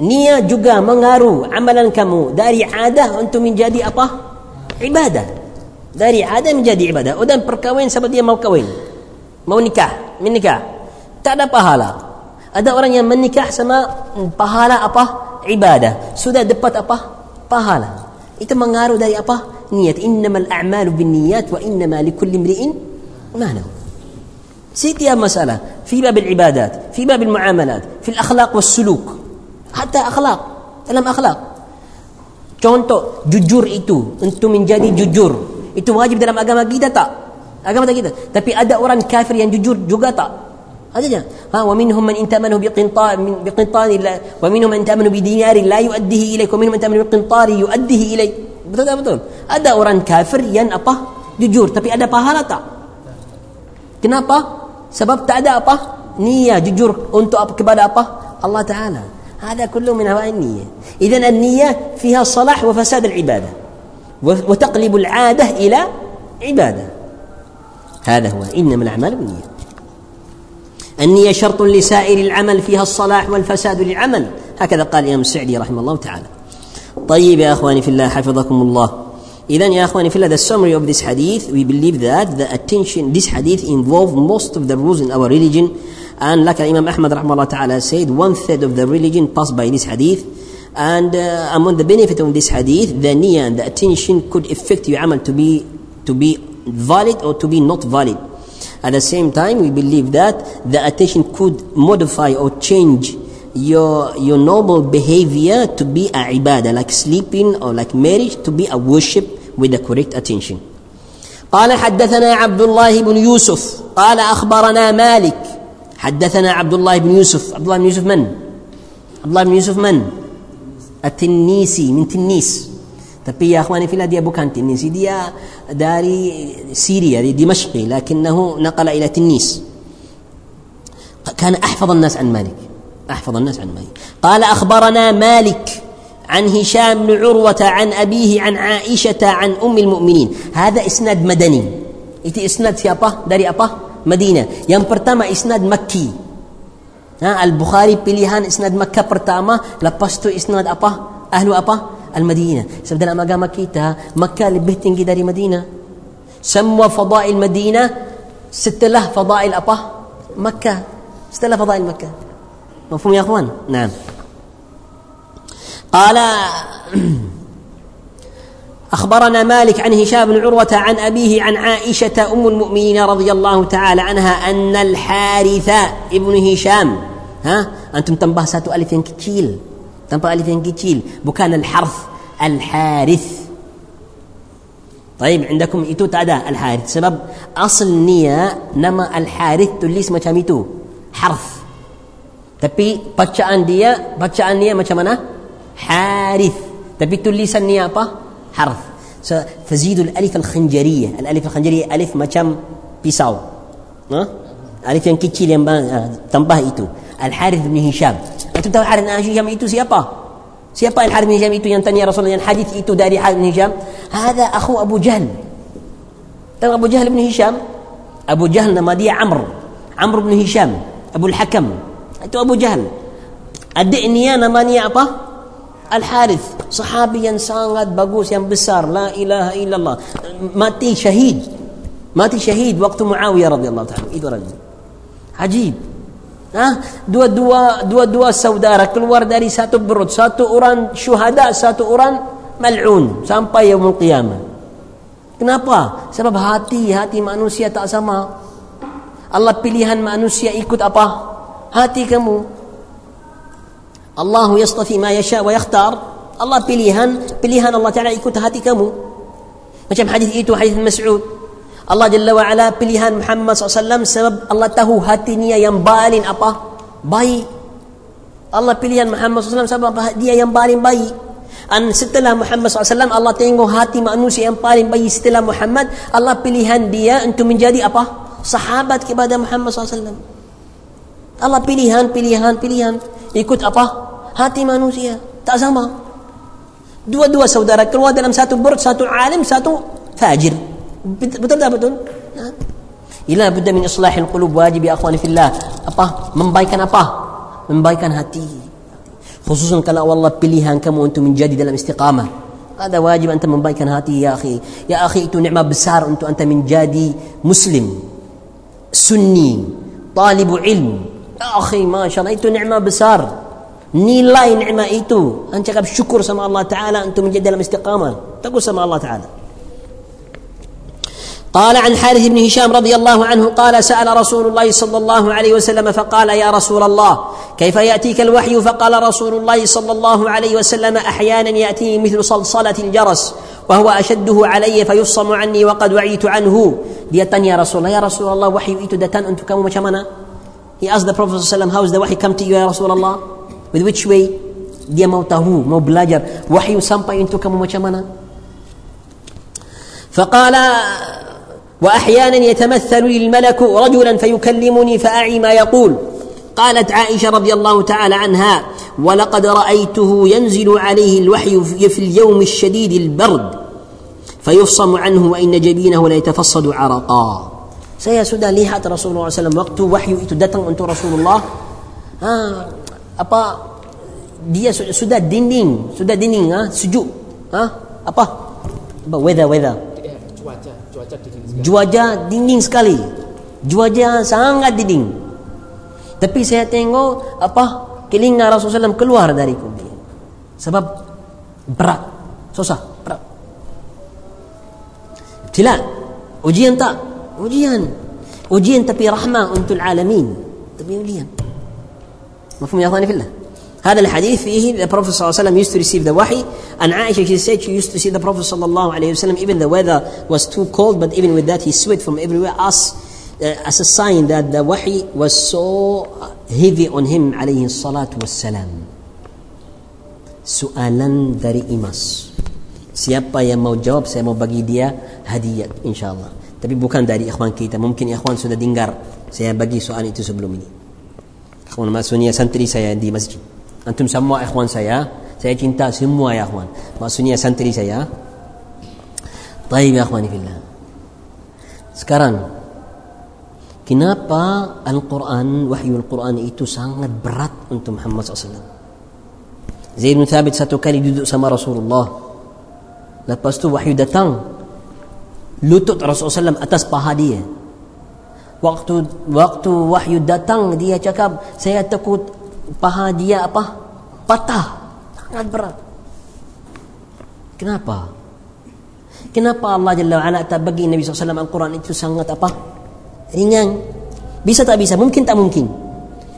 niat juga mengaruh amalan kamu. Dari adah untuk menjadi apa? ibadah. Dari adah menjadi ibadah. Oh, dan perkawin sebab dia mau kawin mau nikah? Menikah? Tak ada pahala. Ada orang yang menikah sama pahala apa? ibadah. Sudah dapat apa? pahala. Itu mengaruh dari apa? niat. Innama al-a'malu bin niyat wa innama li kulli mri'in mana? setiap masalah. Fi bab ibadat. Fi bab muamalat. Fi akhlaq wa suluk hatta akhlak. Dalam akhlak. Contoh jujur itu. Untuk menjadi jujur. Itu wajib dalam agama kita tak? Agama kita? Tapi ada orang kafir yang jujur juga tak? Saja ha wa minhum man intamanu bi qintar wa minhum man intamanu bi dinar la yuaddihi ilaik wa minhum man intamanu bi qintar yuaddihi ilaik betul tak betul? Ada orang kafir yang apa? Jujur. Tapi ada pahala tak? Kenapa? Sebab tak ada apa? Niat jujur untuk apa kepada apa? Allah taala هذا كله من هواء النية. إذا النية فيها صلاح وفساد العبادة. وتقلب العادة إلى عبادة. هذا هو. إنما الأعمال بالنية. النية شرط لسائر العمل فيها الصلاح والفساد للعمل. هكذا قال الإمام السعدي رحمه الله تعالى. طيب يا أخواني في الله حفظكم الله. إذا يا أخواني في الله the summary of this hadith we believe that the attention this hadith involve most of the rules in our religion. And like Imam Ahmad rahmahullah ta'ala said, one third of the religion passed by this hadith. And uh, among the benefit of this hadith, the niyyah and the attention could affect your amal to be, to be valid or to be not valid. At the same time, we believe that the attention could modify or change your, your normal behavior to be a ibadah, like sleeping or like marriage, to be a worship with the correct attention. قال حدثنا عبد الله بن يوسف قال أخبرنا مالك حدثنا عبد الله بن يوسف. عبد الله بن يوسف من؟ عبد الله بن يوسف من؟ التنيسي من تنيس. tapi ya akhwani fillah dia bukan Tinisi dia dari Syria dari Dimashq لكنه نقل إلى تنيس. كان أحفظ الناس عن مالك. أحفظ الناس عن مالك. قال أخبرنا مالك عن هشام بن عروة عن أبيه عن عائشة عن أم المؤمنين. هذا إسناد مدني. Itu isnad siapa? Dari apa? Madinah. Yang pertama isnad Makki. Ha, Al-Bukhari pilihan isnad Makkah pertama, lepas tu isnad apa? Ahlu apa? Al-Madinah. Sebab dalam agama kita, Makkah lebih tinggi dari Madinah. Semua fadail Madinah setelah fadail apa? Makkah. Setelah fadail Makkah. مفهوم يا اخوان؟ نعم. قال أخبرنا مالك عن هشام بن عروة عن أبيه عن عائشة أم المؤمنين رضي الله تعالى عنها أن الحارث ابن هشام ها؟ أنتم تنبه ساتو ألف كتيل تنبه ألف كتيل بكان الحرث الحارث. طيب عندكم إتو تعدا الحارث. سبب أصل نية نما الحارث تليس ما itu حرث. tapi bacaan dia bacaan dia macam mana حارث tapi tulisan ni حرف. فزيدوا الألف الخنجرية. الألف الخنجرية ألف macam pisau. ها؟ ألف yang kecil yang tambah itu. الحارث بن هشام. أنتم تعرفوا الحارث بن هشام itu siapa? siapa الحارث بن هشام itu yang tanya يا رسول الله. حديث itu dari حارث بن هشام. هذا أخو أبو جهل. أبو جهل بن هشام؟ أبو جهل nama dia عمرو. عمرو بن هشام. أبو الحكم. أنتو أبو جهل. أدئني أنا ماني أبا. Al-Harith sahabi yang sangat bagus yang besar. La ilaha illallah. Mati syahid. Mati syahid waktu Muawiyah radhiyallahu taala itu rajul ajib ha? Dua-dua dua-dua saudara keluar dari satu perut. Satu orang syuhada satu orang mal'un. Sampai yaumul qiyamah. Kenapa? Sebab hati hati manusia tak sama. الله pilihan manusia ikut apa? Hati kamu الله يصطفي ما يشاء ويختار. الله pilihan pilihan الله تعالى ikut hati kamu مثل حديث itu حديث مسعود الله جل وعلا pilihan محمد صلى الله عليه وسلم sebab الله tahu hatinya yang paling apa baik الله pilihan محمد صلى الله عليه وسلم sebab dia yang paling baik dan setelah محمد صلى الله عليه وسلم الله tengok hati manusia yang paling baik setelah محمد الله بليهان بيا أنتم من جدي أبا صحابة كبادة محمد صلى الله عليه وسلم الله بليهان بليهان بليهان يكوت أبا hati manusia tak sama dua-dua saudara keluar dalam satu burd satu alim satu fajir betul tak betul ila budda min islahil qulub wajib ya akhwani fillah apa membaikkan apa membaikkan hati khususan kalau Allah pilihan kamu untuk menjadi dalam istiqamah هذا واجب أنت membaikkan hati ya akhi ya akhi itu nikmat besar untuk anta menjadi muslim sunni طالب علم Ya akhi, Masya Allah, itu ni'mah besar. nilai nikmat itu. Anda cakap syukur sama Allah Ta'ala untuk menjadi dalam istiqamah. Takut sama Allah Ta'ala. قال عن حارث بن هشام رضي الله عنه قال سأل رسول الله صلى الله عليه وسلم فقال يا رسول الله كيف يأتيك الوحي فقال رسول الله صلى الله عليه وسلم أحيانا يأتيني مثل صلصلة الجرس وهو أشده علي فيصم عني وقد وعيت عنه ديتان يا رسول الله يا رسول الله وحي إيتو دتان أنتو كم مشامنا he asked the prophet صلى الله عليه وسلم how is the وحي come to you يا رسول الله With which way? Dia mau tahu, mau belajar. Wahyu sampai untuk kamu macam mana? فقال واحيانا يتمثل لي الملك رجلا فيكلمني فاعي ما يقول قالت عائشه رضي الله تعالى عنها ولقد رايته ينزل عليه الوحي في اليوم الشديد البرد فيفصم عنه وان جبينه ليتفصد عرقا Saya sudah lihat Rasulullah SAW waktu wahyu itu datang untuk Rasulullah. Ha, apa dia sudah dinding sudah dinding ah ha? sejuk ah ha? apa? Apa weather weather. Kan cuaca cuaca dinding sekali. Cuaca dinding sekali. Cuaca sangat dinding. Tapi saya tengok apa kelinga Rasulullah SAW keluar dari kubur. Sebab berat susah berat. Tila ujian tak? Ujian. Ujian tapi rahmah untuk alamin. Tapi ujian. مفهوم يا اخواني في الله هذا الحديث فيه the Prophet صلى الله عليه وسلم used to receive the wahi and Aisha she said she used to see the Prophet صلى الله عليه وسلم even the weather was too cold but even with that he sweat from everywhere as uh, as a sign that the wahi was so heavy on him عليه الصلاة والسلام soalan dari Imas siapa yang mau jawab saya mau bagi dia hadiah insyaallah tapi bukan dari ikhwan kita mungkin ikhwan sudah dengar saya bagi soal itu sebelum ini Ikhwan maksudnya santri saya di masjid. Antum semua ikhwan saya. Saya cinta semua ya ikhwan. Maksudnya santri saya. Baik ya ikhwan fillah. Sekarang Kenapa Al-Quran, wahyu Al-Quran itu sangat berat untuk Muhammad SAW? Zaid bin Thabit satu kali duduk sama Rasulullah. Lepas tu wahyu datang. Lutut Rasulullah SAW atas paha dia waktu waktu wahyu datang dia cakap saya takut paha dia apa? Patah. Sangat berat. Kenapa? Kenapa Allah Jalla wa'ala tak bagi Nabi SAW Al-Quran itu sangat apa? Ringan. Bisa tak bisa? Mungkin tak mungkin?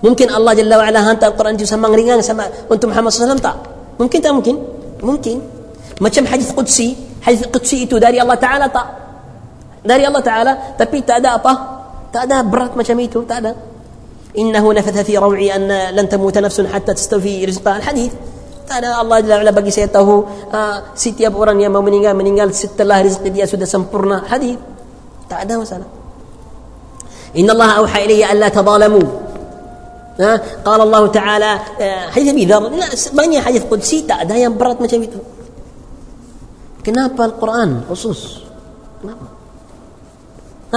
Mungkin Allah Jalla wa'ala hantar Al-Quran itu sama ringan sama untuk Muhammad SAW tak? Mungkin tak mungkin? Mungkin. Macam hadis Qudsi. Hadis Qudsi itu dari Allah Ta'ala tak? Dari Allah Ta'ala tapi tak ada apa tak ada berat macam itu tak ada innahu nafatha fi raw'i an lan tamuta nafsun hatta tastawi rizqaha hadis tak ada Allah Jalla bagi saya tahu uh, setiap orang yang mau meninggal meninggal setelah rezeki dia sudah sempurna hadis tak ada masalah inna Allah auha ilayya alla tadalamu uh, qala Allah taala uh, hadis Abi Dzar banyak hadis qudsi tak ada yang berat macam itu kenapa Al-Quran khusus kenapa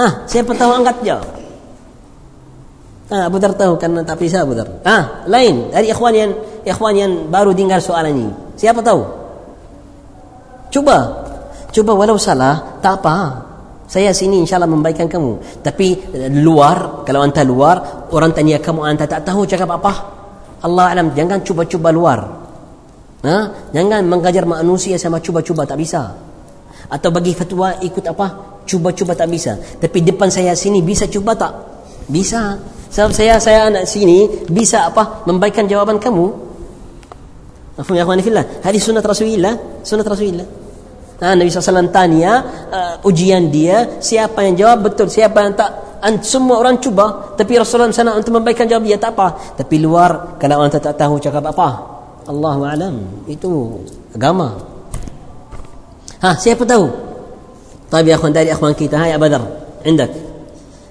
Ah, siapa tahu angkat jawab. Ah, Dar tahu karena tak bisa Abu Dar. Ah, lain dari ikhwan yang ikhwan yang baru dengar soalan ini. Siapa tahu? Cuba. Cuba walau salah, tak apa. Saya sini insyaAllah membaikkan kamu. Tapi luar, kalau anda luar, orang tanya kamu, anda tak tahu cakap apa. Allah alam, jangan cuba-cuba luar. Ha? Jangan mengajar manusia sama cuba-cuba, tak bisa. Atau bagi fatwa ikut apa? cuba-cuba tak bisa. Tapi depan saya sini bisa cuba tak? Bisa. Sebab saya saya anak sini bisa apa? Membaikkan jawaban kamu. Mafhum ya akhwani fillah. Hadis sunnah Rasulullah sunnah Rasulullah ha, Nabi SAW tanya uh, ujian dia siapa yang jawab? Betul siapa yang tak? Semua orang cuba. Tapi Rasulullah sana untuk membaikkan jawab dia tak apa. Tapi luar kalau orang tak tahu cakap apa? Allahu alam. Itu agama siapa tahu طيب يا اخوان داري اخوان كيتا هاي بدر عندك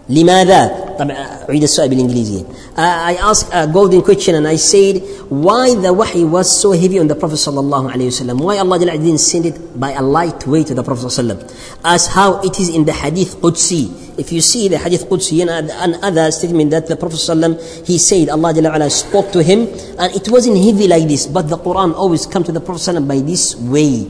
لماذا طبعا اعيد السؤال بالانجليزيه uh, I asked a golden question and I said why the wahi was so heavy on the Prophet sallallahu alaihi wasallam why Allah didn't send it by a light way to the Prophet sallallahu as how it is in the hadith Qudsi if you see the hadith Qudsi and, and other statement that the Prophet sallallahu he said Allah Jalla spoke to him and it wasn't heavy like this but the Quran always come to the Prophet sallallahu by this way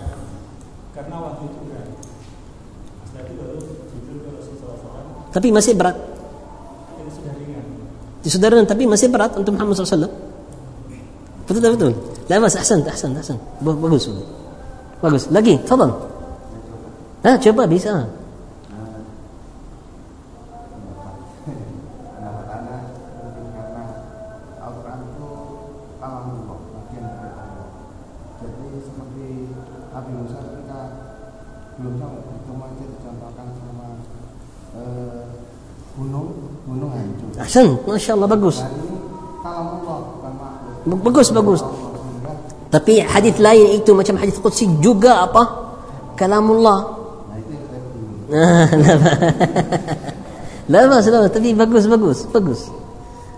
tapi masih berat sudah ringan tapi masih berat untuk Muhammad SAW betul tak betul لا بس أحسنت أحسنت أحسنت bagus bagus lagi تفضل ها coba bisa Ahsan, Masya Allah bagus. Bagus, bagus. Tapi hadis lain itu macam hadis Qudsi juga apa? Kalamullah. لا بأس لا بأس tapi bagus bagus bagus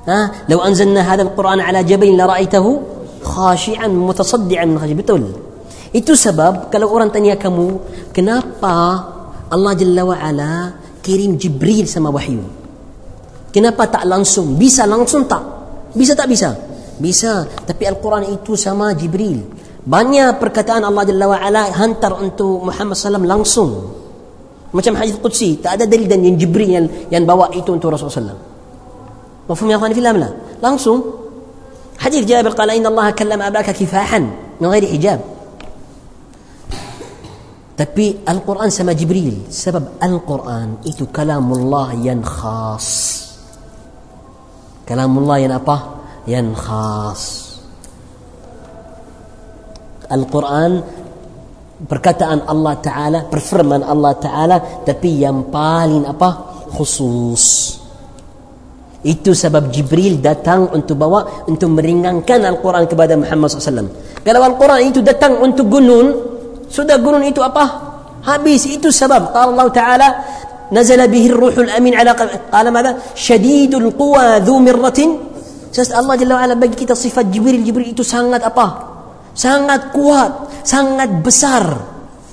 ها لو أنزلنا هذا القرآن على جبل لرأيته خاشعا متصدعا من خشية betul itu sebab kalau orang tanya kamu kenapa Allah Jalla wa Ala kirim Jibril sama wahyu Kenapa tak langsung? Bisa langsung tak? Bisa tak bisa? Bisa. Tapi Al-Quran itu sama Jibril. Banyak perkataan Allah Jalla wa'ala hantar untuk Muhammad SAW langsung. Macam hadis Qudsi. Tak ada dalil dan yang Jibril yang, yang bawa itu untuk Rasulullah SAW. Mafhum ya akhwan filam. Langsung. Hadis Jabir qala inna Allah kallam abaka kifahan. Min ghairi hijab. Tapi Al-Quran sama Jibril. Sebab Al-Quran itu kalamullah yang khas. Kalamullah yang apa? Yang khas. Al-Quran perkataan Allah Ta'ala, perfirman Allah Ta'ala, tapi yang paling apa? Khusus. Itu sebab Jibril datang untuk bawa untuk meringankan Al-Quran kepada Muhammad SAW. Kalau Al-Quran itu datang untuk gunung, sudah gunung itu apa? Habis itu sebab. Allah Ta'ala, نزل به الروح الأمين على قال ماذا؟ شديد القوى ذو مرة Allah Jalla wa'ala bagi kita sifat Jibril. Jibril itu sangat apa? Sangat kuat, sangat besar.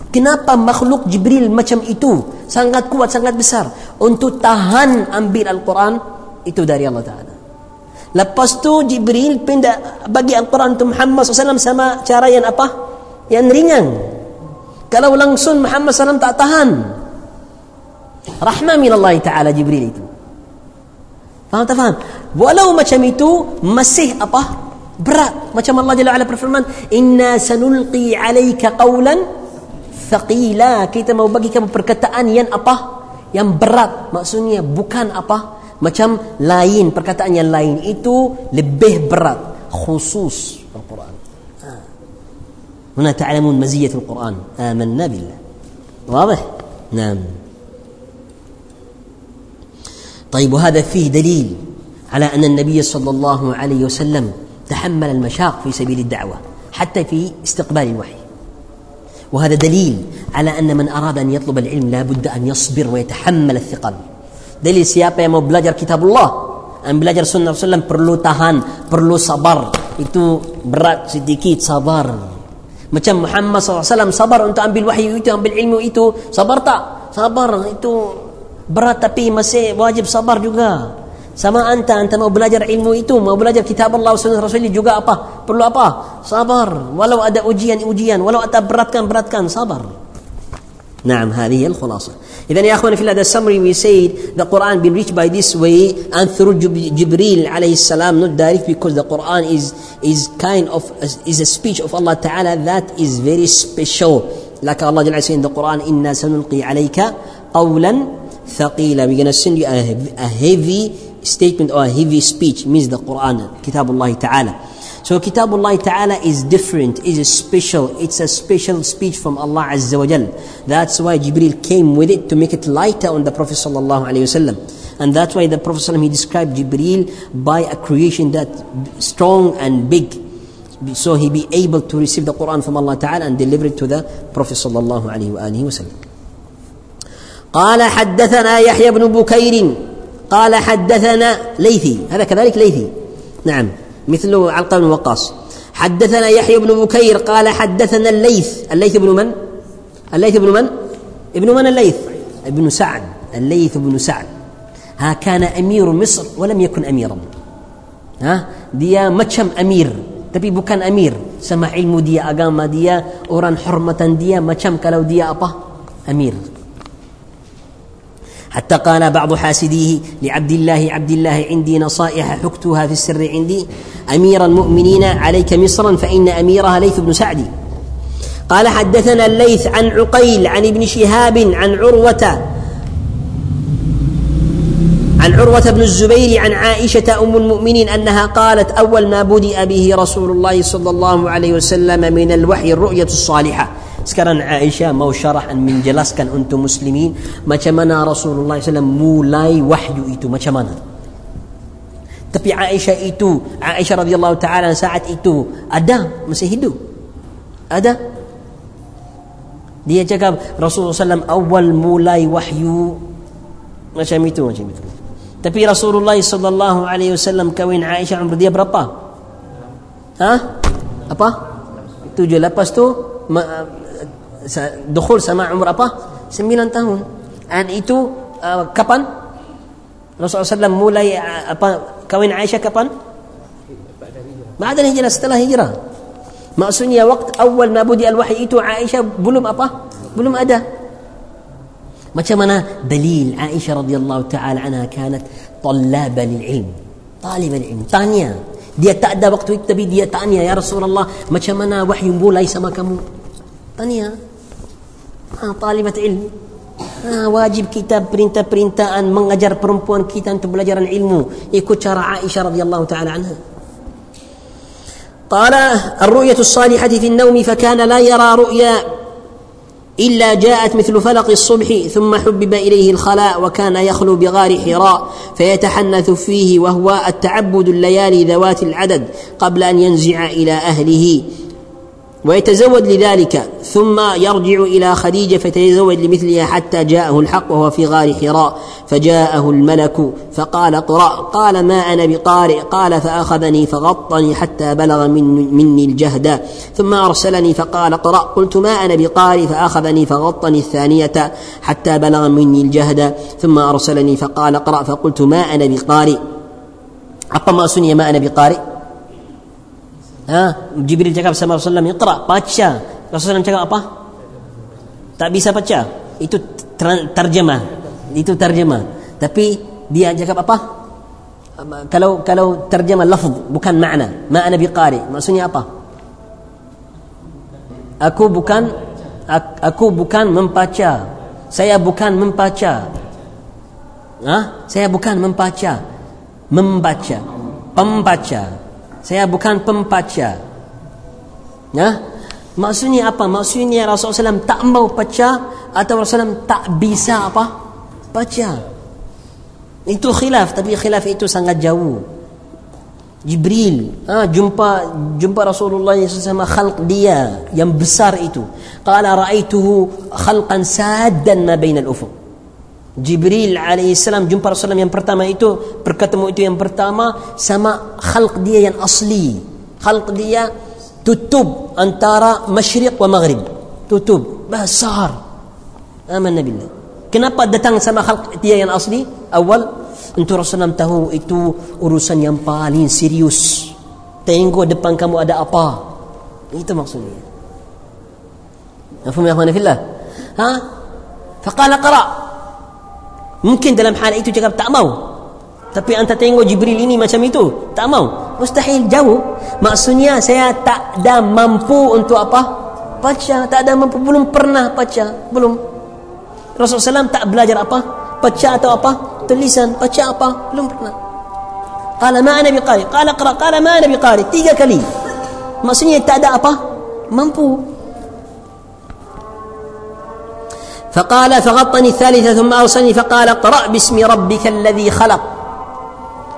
Kenapa makhluk Jibril macam itu? Sangat kuat, sangat besar. Untuk tahan ambil Al-Quran, itu dari Allah Ta'ala lepas tu Jibril pindah bagi Al-Quran untuk Muhammad SAW sama cara yang apa yang ringan kalau langsung Muhammad SAW tak tahan rahmah min Allah Ta'ala Jibril itu faham tak faham walau macam itu masih apa berat macam Allah Jalla wa'ala berfirman inna sanulqi alaika qawlan thaqila kita mau bagi kamu perkataan yang apa yang berat maksudnya bukan apa macam lain perkataan yang lain itu lebih berat khusus Al-Quran هنا تعلمون مزية القرآن آمنا بالله واضح نعم طيب وهذا فيه دليل على أن النبي صلى الله عليه وسلم تحمل المشاق في سبيل الدعوة حتى في استقبال الوحي. وهذا دليل على أن من أراد أن يطلب العلم لا بد أن يصبر ويتحمل الثقل. دليل سياق يا بلاجر كتاب الله أن بلاجر سنة الله وسلم برلو تهان برلو صبر itu berat sedikit sabar. Macam Muhammad SAW sabar untuk ambil wahyu بالوحي ambil ilmu بالعلم sabar tak? صبر itu berat tapi masih wajib sabar juga. Sama anta, anta mau belajar ilmu itu, mau belajar kitab Allah sunnah Rasulullah juga apa? Perlu apa? Sabar. Walau ada ujian-ujian, walau ada beratkan-beratkan, sabar. نعم هذه الخلاصة إذا يا أخواني في الله summary we said the Quran been reached by this way and through Jibril عليه السلام not direct because the Quran is is kind of is a speech of Allah Ta'ala that is very special like Allah Jalla saying in the Quran إنا سنلقي عليك قولا ثقيلا we're going to send you a, a heavy statement or a heavy speech means the Quran كتاب الله تعالى So Kitabullah Ta'ala is different, is special. It's a special speech from Allah Azza wa Jal. That's why Jibril came with it to make it lighter on the Prophet Sallallahu Alaihi Wasallam. And that's why the Prophet Sallallahu he described Jibril by a creation that strong and big. So he be able to receive the Quran from Allah Ta'ala and deliver it to the Prophet Sallallahu Alaihi Wasallam. قال حدثنا يحيى بن بكير قال حدثنا ليثي. هذا كذلك ليثي. نعم. مثل علقمة بن وقاص. حدثنا يحيى بن بكير قال حدثنا الليث. الليث بن من؟ الليث بن من؟ ابن من الليث؟ ابن سعد. الليث بن سعد. ها كان أمير مصر ولم يكن أميرا. ها؟ ديا مچم أمير. tapi bukan amir sama ilmu dia agama dia orang hormatan dia macam kalau dia apa amir حتى قال بعض حاسديه لعبد الله عبد الله عندي نصائح حكتها في السر عندي. أمير المؤمنين عليك مصرا فإن أميرها ليث بن سعد. قال حدثنا الليث عن عقيل عن ابن شهاب عن عروة عن عروة بن الزبير عن عائشة أم المؤمنين أنها قالت أول ما بدأ به رسول الله صلى الله عليه وسلم من الوحي الرؤية الصالحة. Sekarang Aisyah mau syarah dan menjelaskan untuk muslimin macam mana Rasulullah SAW mulai wahyu itu macam mana. Tapi Aisyah itu, Aisyah radhiyallahu taala saat itu ada masih hidup. Ada. Dia cakap Rasulullah SAW awal mulai wahyu macam itu macam itu. Tapi Rasulullah sallallahu alaihi wasallam kawin Aisyah umur dia berapa? Ha? Apa? Tujuh lepas tu dukhul sama umur apa? Sembilan tahun. Dan itu uh, kapan? Rasulullah SAW mulai uh, apa kawin Aisyah kapan? Ba'da hijrah setelah hijrah. Maksudnya waktu awal mabudi al-wahyi itu Aisyah belum apa? Belum ada. Macam mana dalil Aisyah radhiyallahu taala anha kanat طلابا للعلم طالبا للعلم tanya dia tak ada waktu itu tapi dia tanya ya Rasulullah macam mana wahyu mulai sama kamu tanya ha, talibat ilmu. Ha, wajib kita perintah-perintahan mengajar perempuan kita untuk belajar ilmu. Ikut cara Aisyah radhiyallahu taala anha. قال الرؤية الصالحة في النوم فكان لا يرى رؤيا إلا جاءت مثل فلق الصبح ثم حبب إليه الخلاء وكان يخلو بغار حراء فيتحنث فيه وهو التعبد الليالي ذوات العدد قبل أن ينزع إلى أهله ويتزود لذلك ثم يرجع إلى خديجة فتزود لمثلها حتى جاءه الحق وهو في غار حراء فجاءه الملك فقال اقرأ قال ما أنا بقارئ؟ قال فأخذني فغطني حتى بلغ من مني الجهد. ثم أرسلني فقال اقرأ قلت ما أنا بقارئ؟ فأخذني فغطني الثانية حتى بلغ مني الجهد. ثم أرسلني فقال اقرأ فقلت ما أنا بقارئ؟ maksudnya ma ana biqari Ha, Jibril cakap sama Rasulullah Iqra, baca. Rasulullah cakap apa? Tak bisa baca. Itu terjemah. Itu terjemah. Tapi dia cakap apa? Kalau kalau terjemah lafz bukan makna. Makna biqari. Maksudnya apa? Aku bukan aku bukan membaca. Saya bukan membaca. Ha? Saya bukan membaca. Membaca. Pembaca. Saya bukan pembaca. Ya? Maksudnya apa? Maksudnya Rasulullah SAW tak mau baca atau Rasulullah SAW tak bisa apa? Baca. Itu khilaf, tapi khilaf itu sangat jauh. Jibril ha, jumpa jumpa Rasulullah SAW khalq dia yang besar itu. Qala ra'aituhu khalqan saddan ma bainal ufuq. Jibril alaihissalam jumpa Rasulullah yang pertama itu berketemu itu yang pertama sama khalq dia yang asli. Khalq dia tutup antara masyriq wa maghrib. Tutup besar. Aman Nabi kenapa datang sama khalq dia yang asli? Awal untuk Rasulullah tahu itu urusan yang paling serius. Tengok depan kamu ada apa. Itu maksudnya. Mafhum ya ha? Faqala qara' Mungkin dalam hal itu cakap tak mau. Tapi anda tengok Jibril ini macam itu, tak mau. Mustahil jauh. Maksudnya saya tak ada mampu untuk apa? Baca, tak ada mampu belum pernah baca, belum. Rasulullah SAW tak belajar apa? Baca atau apa? Tulisan, baca apa? Belum pernah. Qala ma ana biqari. Qala qra, qala ma ana biqari. Tiga kali. Maksudnya tak ada apa? Mampu. فقال فغطني الثالثة ثم أوصلني فقال اقرأ باسم ربك الذي خلق.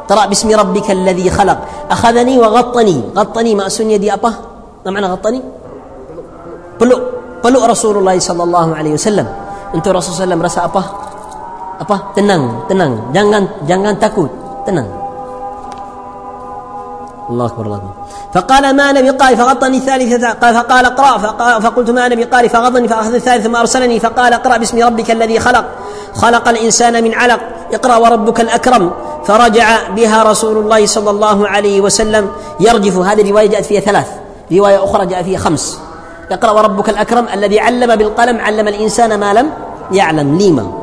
اقرأ باسم ربك الذي خلق. أخذني وغطني. غطني ما أسني يدي أبا. ما معنى غطني؟ بلو بلو رسول الله صلى الله عليه وسلم. أنت رسول الله صلى الله عليه وسلم رسى أبا؟ أبا؟ تنن تنن جانجان جانجان تكوت تنن الله أكبر الله أكبر. فقال ما أنا بقاري فغطني الثالثة قال فقال اقرأ فقلت ما أنا بقاري فغضني فأخذ الثالث ثم أرسلني فقال اقرأ باسم ربك الذي خلق. خلق الإنسان من علق. اقرأ وربك الأكرم. فرجع بها رسول الله صلى الله عليه وسلم. يرجف. هذه الرواية جاءت فيها ثلاث. رواية أخرى جاء فيها خمس. اقرأ وربك الأكرم الذي علم بالقلم علم الإنسان ما لم يعلم. ليما.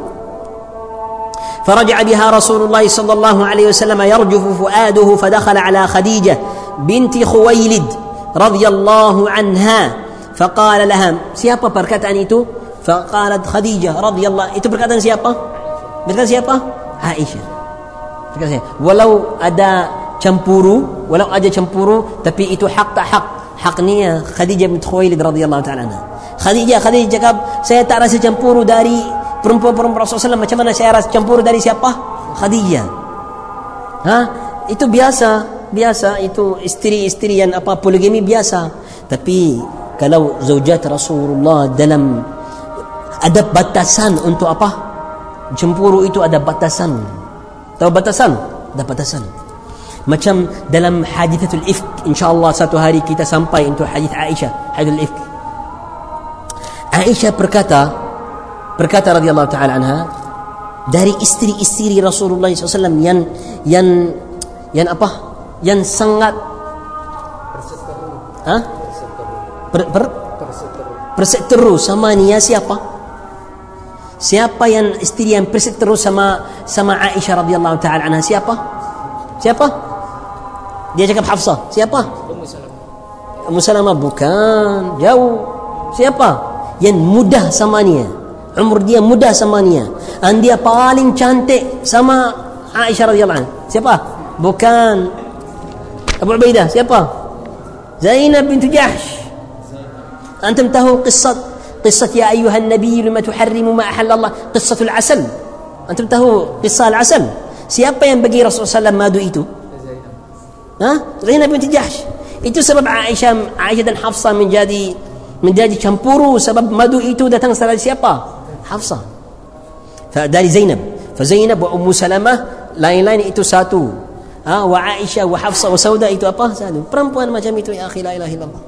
فرجع بها رسول الله صلى الله عليه وسلم يرجف فؤاده فدخل على خديجة بنت خويلد رضي الله عنها. فقال لها سيابا بركات عن انيتو فقالت خديجة رضي الله انتو بركات عن سيابا بركات سيابا عائشه ولو ادا شمبورو ولو ادا شمبورو تبي ايتو حق حق حقنية خديجه بنت خويلد رضي الله تعالى عنها خديجه خديجه جاب سيتعرس شمبورو داري perempuan-perempuan Rasulullah macam mana saya rasa campur dari siapa? Khadijah. Ha? Itu biasa, biasa itu istri-istri yang apa poligami biasa. Tapi kalau zaujat Rasulullah dalam ada batasan untuk apa? Cemburu itu ada batasan. Tahu batasan? Ada batasan. Macam dalam hadithatul ifk, insyaAllah satu hari kita sampai untuk hadith Aisyah, hadithul ifk. Aisyah berkata, berkata radhiyallahu taala anha dari istri-istri Rasulullah SAW yang yang yang apa? Yang sangat ha? ber, ber, berseteru sama Nia siapa? Siapa yang istri yang berseteru sama sama Aisyah radhiyallahu taala anha? Siapa? Siapa? Dia cakap Hafsah. Siapa? Ummu Salamah. Bukan. Jauh. Siapa? Yang mudah sama Nia umur dia muda sama Nia dan dia paling cantik sama Aisyah radhiyallahu anha siapa bukan Abu Ubaidah siapa Zainab bintu Jahsh antum tahu kisah قصة يا أيها النبي لما تحرم ما أحل الله قصة العسل أنتم تهو قصة العسل siapa yang bagi Rasulullah SAW madu itu ha? Zainab binti Jahsh itu sebab Aisyah Aisyah dan Hafsah menjadi menjadi campuru sebab madu itu datang dari siapa حفصة. فداري زينب. فزينب وأم سلمة lain lain itu satu ها وعائشة وحفصة وسودة itu apa satu perempuan macam itu يا أخي لا إله إلا الله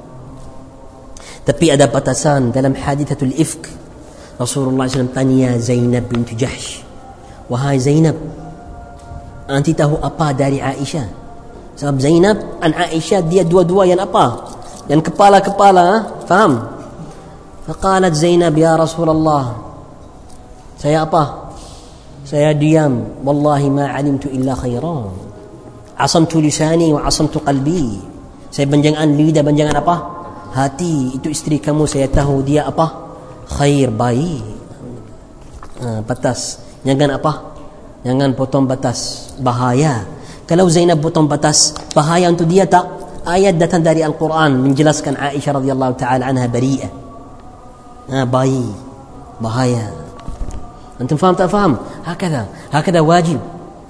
tapi ada batasan dalam حادثة الإفك رسول الله صلى الله عليه وسلم tanya زينب بنت جحش wahai زينب أنت tahu apa dari عائشة sebab زينب dan عائشة dia dua dua yang apa yang kepala kepala فهم فقالت زينب يا رسول الله Saya apa? Saya diam. Wallahi ma alimtu illa khairan. Asamtu lisani wa asamtu qalbi. Saya banjangan lidah Banjangan apa? Hati. Itu isteri kamu Saya tahu dia apa? Khair baik. Ha, Batas. Jangan apa? Jangan potong batas. Bahaya. Kalau Zainab potong batas Bahaya untuk dia tak? Ayat datang dari Al-Quran Menjelaskan Aisyah radhiyallahu ta'ala anha bari'ah. Ha, Bayi Bahaya Antum faham tak faham? Hakada Hakada wajib.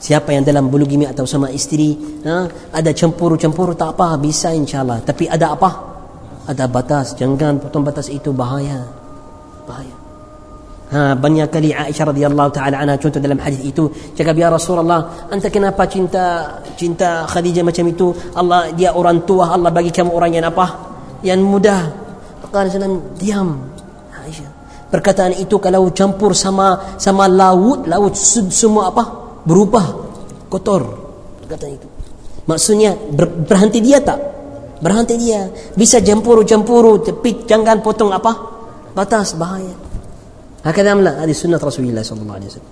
Siapa yang dalam bulu gimi atau sama isteri ha? Ada cempuru-cempuru tak apa Bisa insyaAllah. Tapi ada apa? Ada batas. Jangan potong batas itu bahaya. Bahaya. Ha, banyak kali Aisyah radhiyallahu taala anha contoh dalam hadis itu cakap ya Rasulullah anta kenapa cinta cinta Khadijah macam itu? Allah dia orang tua Allah bagi kamu orang yang apa? Yang mudah. Qala sallam diam perkataan itu kalau campur sama sama laut laut semua apa berubah kotor perkataan itu maksudnya ber, berhenti dia tak berhenti dia bisa campur-campur tapi jangan potong apa batas bahaya هكذا أم لا هذه سنة رسول الله صلى الله عليه وسلم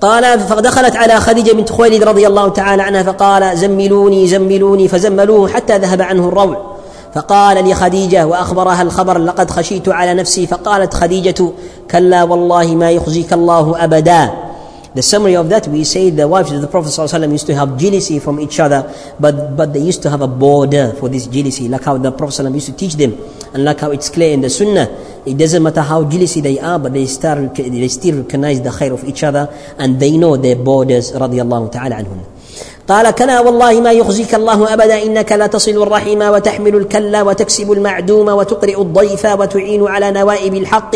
قال فدخلت على خديجة بنت خويلد رضي الله تعالى عنها فقال زملوني زملوني فزملوه حتى ذهب عنه الروع فقال لخديجة وأخبرها الخبر لقد خشيت على نفسي فقالت خديجة كلا والله ما يخزيك الله أبدا The summary of that, we say the wives of the Prophet ﷺ used to have jealousy from each other, but, but they used to have a border for this jealousy, like how the Prophet ﷺ used to teach them, and like how it's clear in the Sunnah. It doesn't matter how jealousy they are, but they, start, they still recognize the khair of each other, and they know their borders, الله تعالى عنهم. قال كلا والله ما يخزيك الله أبدا إنك لا تصل الرحم وتحمل الكلا وتكسب المعدوم وتقرئ الضيف وتعين على نوائب الحق.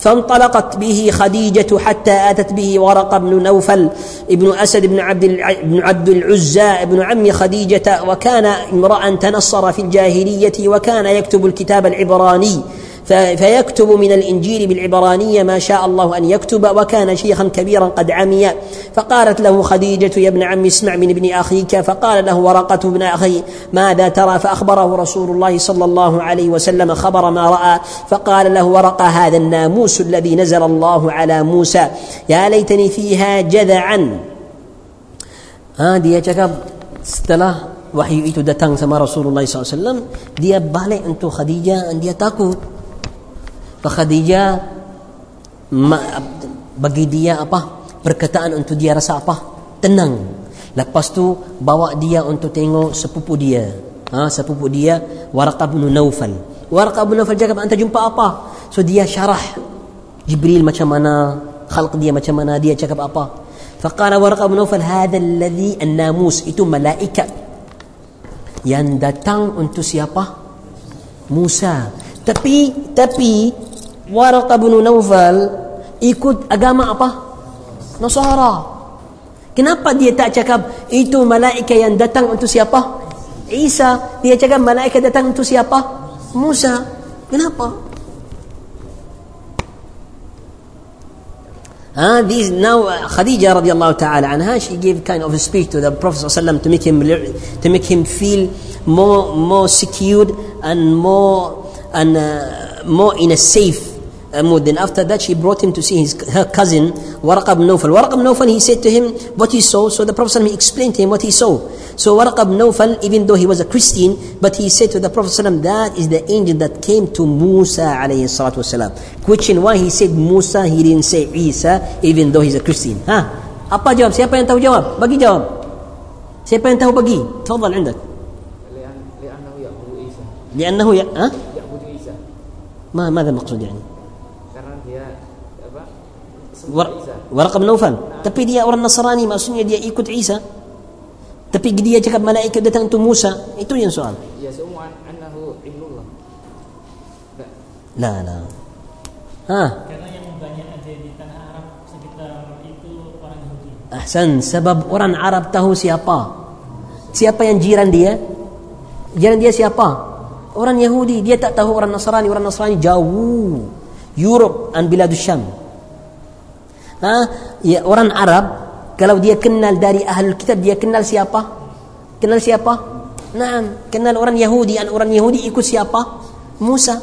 فانطلقت به خديجة حتى أتت به ورق بن نوفل ابن أسد بن عبد بن عبد العزى ابن عم خديجة وكان امرأ تنصر في الجاهلية وكان يكتب الكتاب العبراني. فيكتب من الإنجيل بالعبرانية ما شاء الله أن يكتب وكان شيخا كبيرا قد عمي. فقالت له خديجة يا ابن عم اسمع من ابن أخيك. فقال له ورقة ابن أخي ماذا ترى؟ فأخبره رسول الله صلى الله عليه وسلم خبر ما رأى. فقال له ورقة هذا الناموس الذي نزل الله على موسى. يا ليتني فيها جذعا. هذه يا cakap setelah wahyu itu datang sama Rasulullah SAW dia balik untuk Khadijah dan dia takut. Khadijah bagi dia apa? Perkataan untuk dia rasa apa? Tenang. Lepas tu bawa dia untuk tengok sepupu dia. Ha, sepupu dia Waraqah bin Naufal Waraqah bin Naufal cakap anta jumpa apa? So dia syarah. Jibril macam mana? Khalq dia macam mana? Dia cakap apa? Faqala Waraqah bin Naufal hadha alladhi an-namus itu malaikat. Yang datang untuk siapa? Musa. Tapi tapi Waraqah bin Naufal ikut agama apa? Nasara. Kenapa dia tak cakap itu malaikat yang datang untuk siapa? Isa. Dia cakap malaikat datang untuk siapa? Musa. Kenapa? Uh, this now uh, Khadija radiallahu ta'ala anha she gave kind of a speech to the Prophet ﷺ to make him to make him feel more more secured and more and uh, more in a safe mood. Then after that, she brought him to see his her cousin Waraq ibn Nawfal. Waraq ibn Nawfal, he said to him what he saw. So the Prophet he explained to him what he saw. So Waraq ibn Nawfal, even though he was a Christian, but he said to the Prophet that is the angel that came to Musa alayhi salatu wasalam. Question why he said Musa, he didn't say Isa, even though he's a Christian. Ha? Apa jawab? Siapa yang tahu jawab? Bagi jawab. Siapa yang tahu bagi? تفضل عندك. لأنه يعبد عيسى. لأنه ي... ها؟ يعبد عيسى. ما ماذا المقصود يعني karena dia apa War, Waraq bin Naufal tapi dia orang Nasrani maksudnya dia ikut Isa. Tapi dia cakap malaikat datang untuk Musa. Itu yang soal. Ya semua annahu ibnullah. La la. Ha. Karena yang banyak ada di tanah Arab sekitar itu orang Yahudi. Ahsan sebab orang Arab tahu siapa. Siapa yang jiran dia? Jiran dia siapa? Orang Yahudi. Dia tak tahu orang Nasrani. Orang Nasrani jauh. Europe dan Biladus Syam ha ya orang Arab kalau dia kenal dari ahlul kitab dia kenal siapa kenal siapa Naam, kenal orang Yahudi dan orang Yahudi ikut siapa? Musa.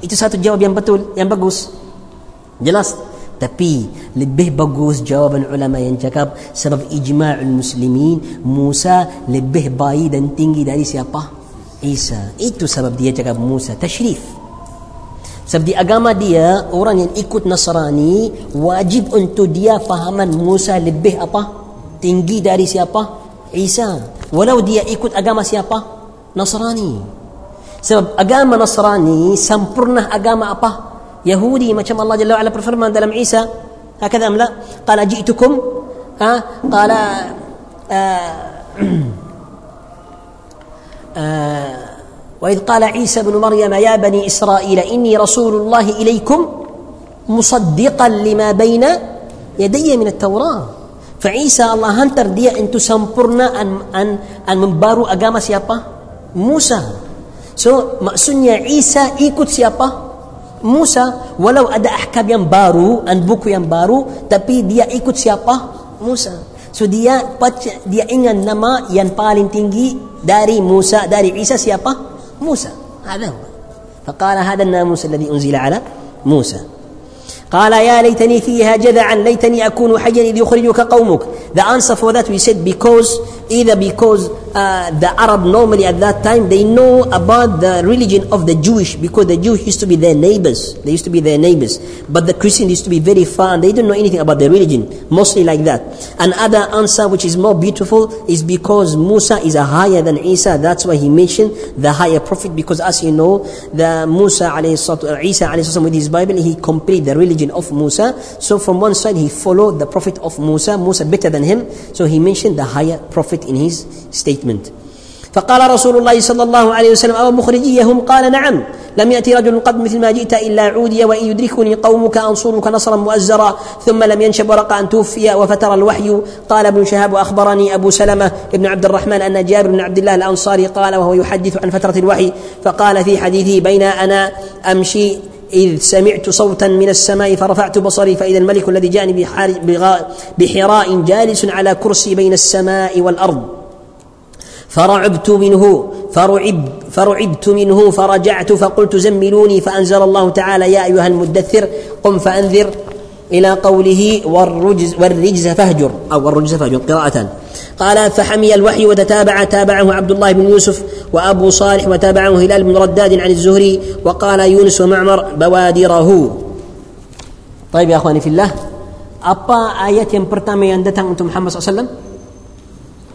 Itu satu jawab yang betul, yang bagus. Jelas. Tapi lebih bagus jawaban ulama yang cakap sebab ijma'ul muslimin Musa lebih baik dan tinggi dari siapa? Isa. Itu sebab dia cakap Musa tashrif. Sebab di agama dia orang yang ikut Nasrani wajib untuk dia fahaman Musa lebih apa? Tinggi dari siapa? Isa. Walau dia ikut agama siapa? Nasrani. Sebab agama Nasrani sempurna agama apa? Yahudi macam Allah Jalla wa'ala berfirman dalam Isa أم لا قال جئتكم ها قال آه آه وإذ قال عيسى بن مريم يا بني إسرائيل إني رسول الله إليكم مصدقا لما بين يدي من التوراة. فعيسى الله هنتر دي ان تسامبرنا ان ان ان بارو أجام سيابا موسى سو ماسون عيسى ايكوت سيابا موسى ولو أدا احكام ينبارو ان بوكو ينبارو تبي دي ايكوت سيابا موسى سو دي باتش دي ان نما ين بالين تينجي داري موسى داري عيسى سيابا Musa هذا هو. فقال هذا الناموس الذي أنزل على موسى. قال يا ليتني فيها جذعا ليتني أكون حيا إذ يخرجك قومك. The answer for that we said because either because uh, the Arab normally at that time they know about the religion of the Jewish because the Jews used to be their neighbors. They used to be their neighbors. But the Christian used to be very far and they didn't know anything about their religion. Mostly like that. Another answer which is more beautiful is because Musa is a higher than Isa. That's why he mentioned the higher prophet because as you know the Musa alayhi salatu, Isa alayhi salatu with his Bible he completed the religion of Musa. So from one side he followed the prophet of Musa. Musa better than him. So he mentioned the higher prophet in his statement فقال رسول الله صلى الله عليه وسلم أو مخرجيهم؟ قال نعم لم يأتي رجل قد مثل ما جئت إلا عودي وإن يدركني قومك أنصرك نصرا مؤزرا ثم لم ينشب ورق أن توفي وفتر الوحي. قال ابن شهاب وأخبرني أبو سلمة بن عبد الرحمن أن جابر بن عبد الله الأنصاري قال وهو يحدث عن فترة الوحي فقال في حديثه بين أنا أمشي إذ سمعت صوتا من السماء فرفعت بصري فإذا الملك الذي جاءني بحراء جالس على كرسي بين السماء والأرض. فرعبت منه فرعب فرعبت منه فرجعت فقلت زملوني فأنزل الله تعالى يا أيها المدثر قم فأنذر إلى قوله والرجز والرجز فاهجر أو والرجز فاهجر قراءة. قال فحمي الوحي وتتابع تابعه عبد الله بن يوسف وأبو صالح وتابعه هلال بن رداد عن الزهري وقال يونس ومعمر بوادره. طيب يا أخواني في الله apa ayat yang pertama yang datang untuk Muhammad SAW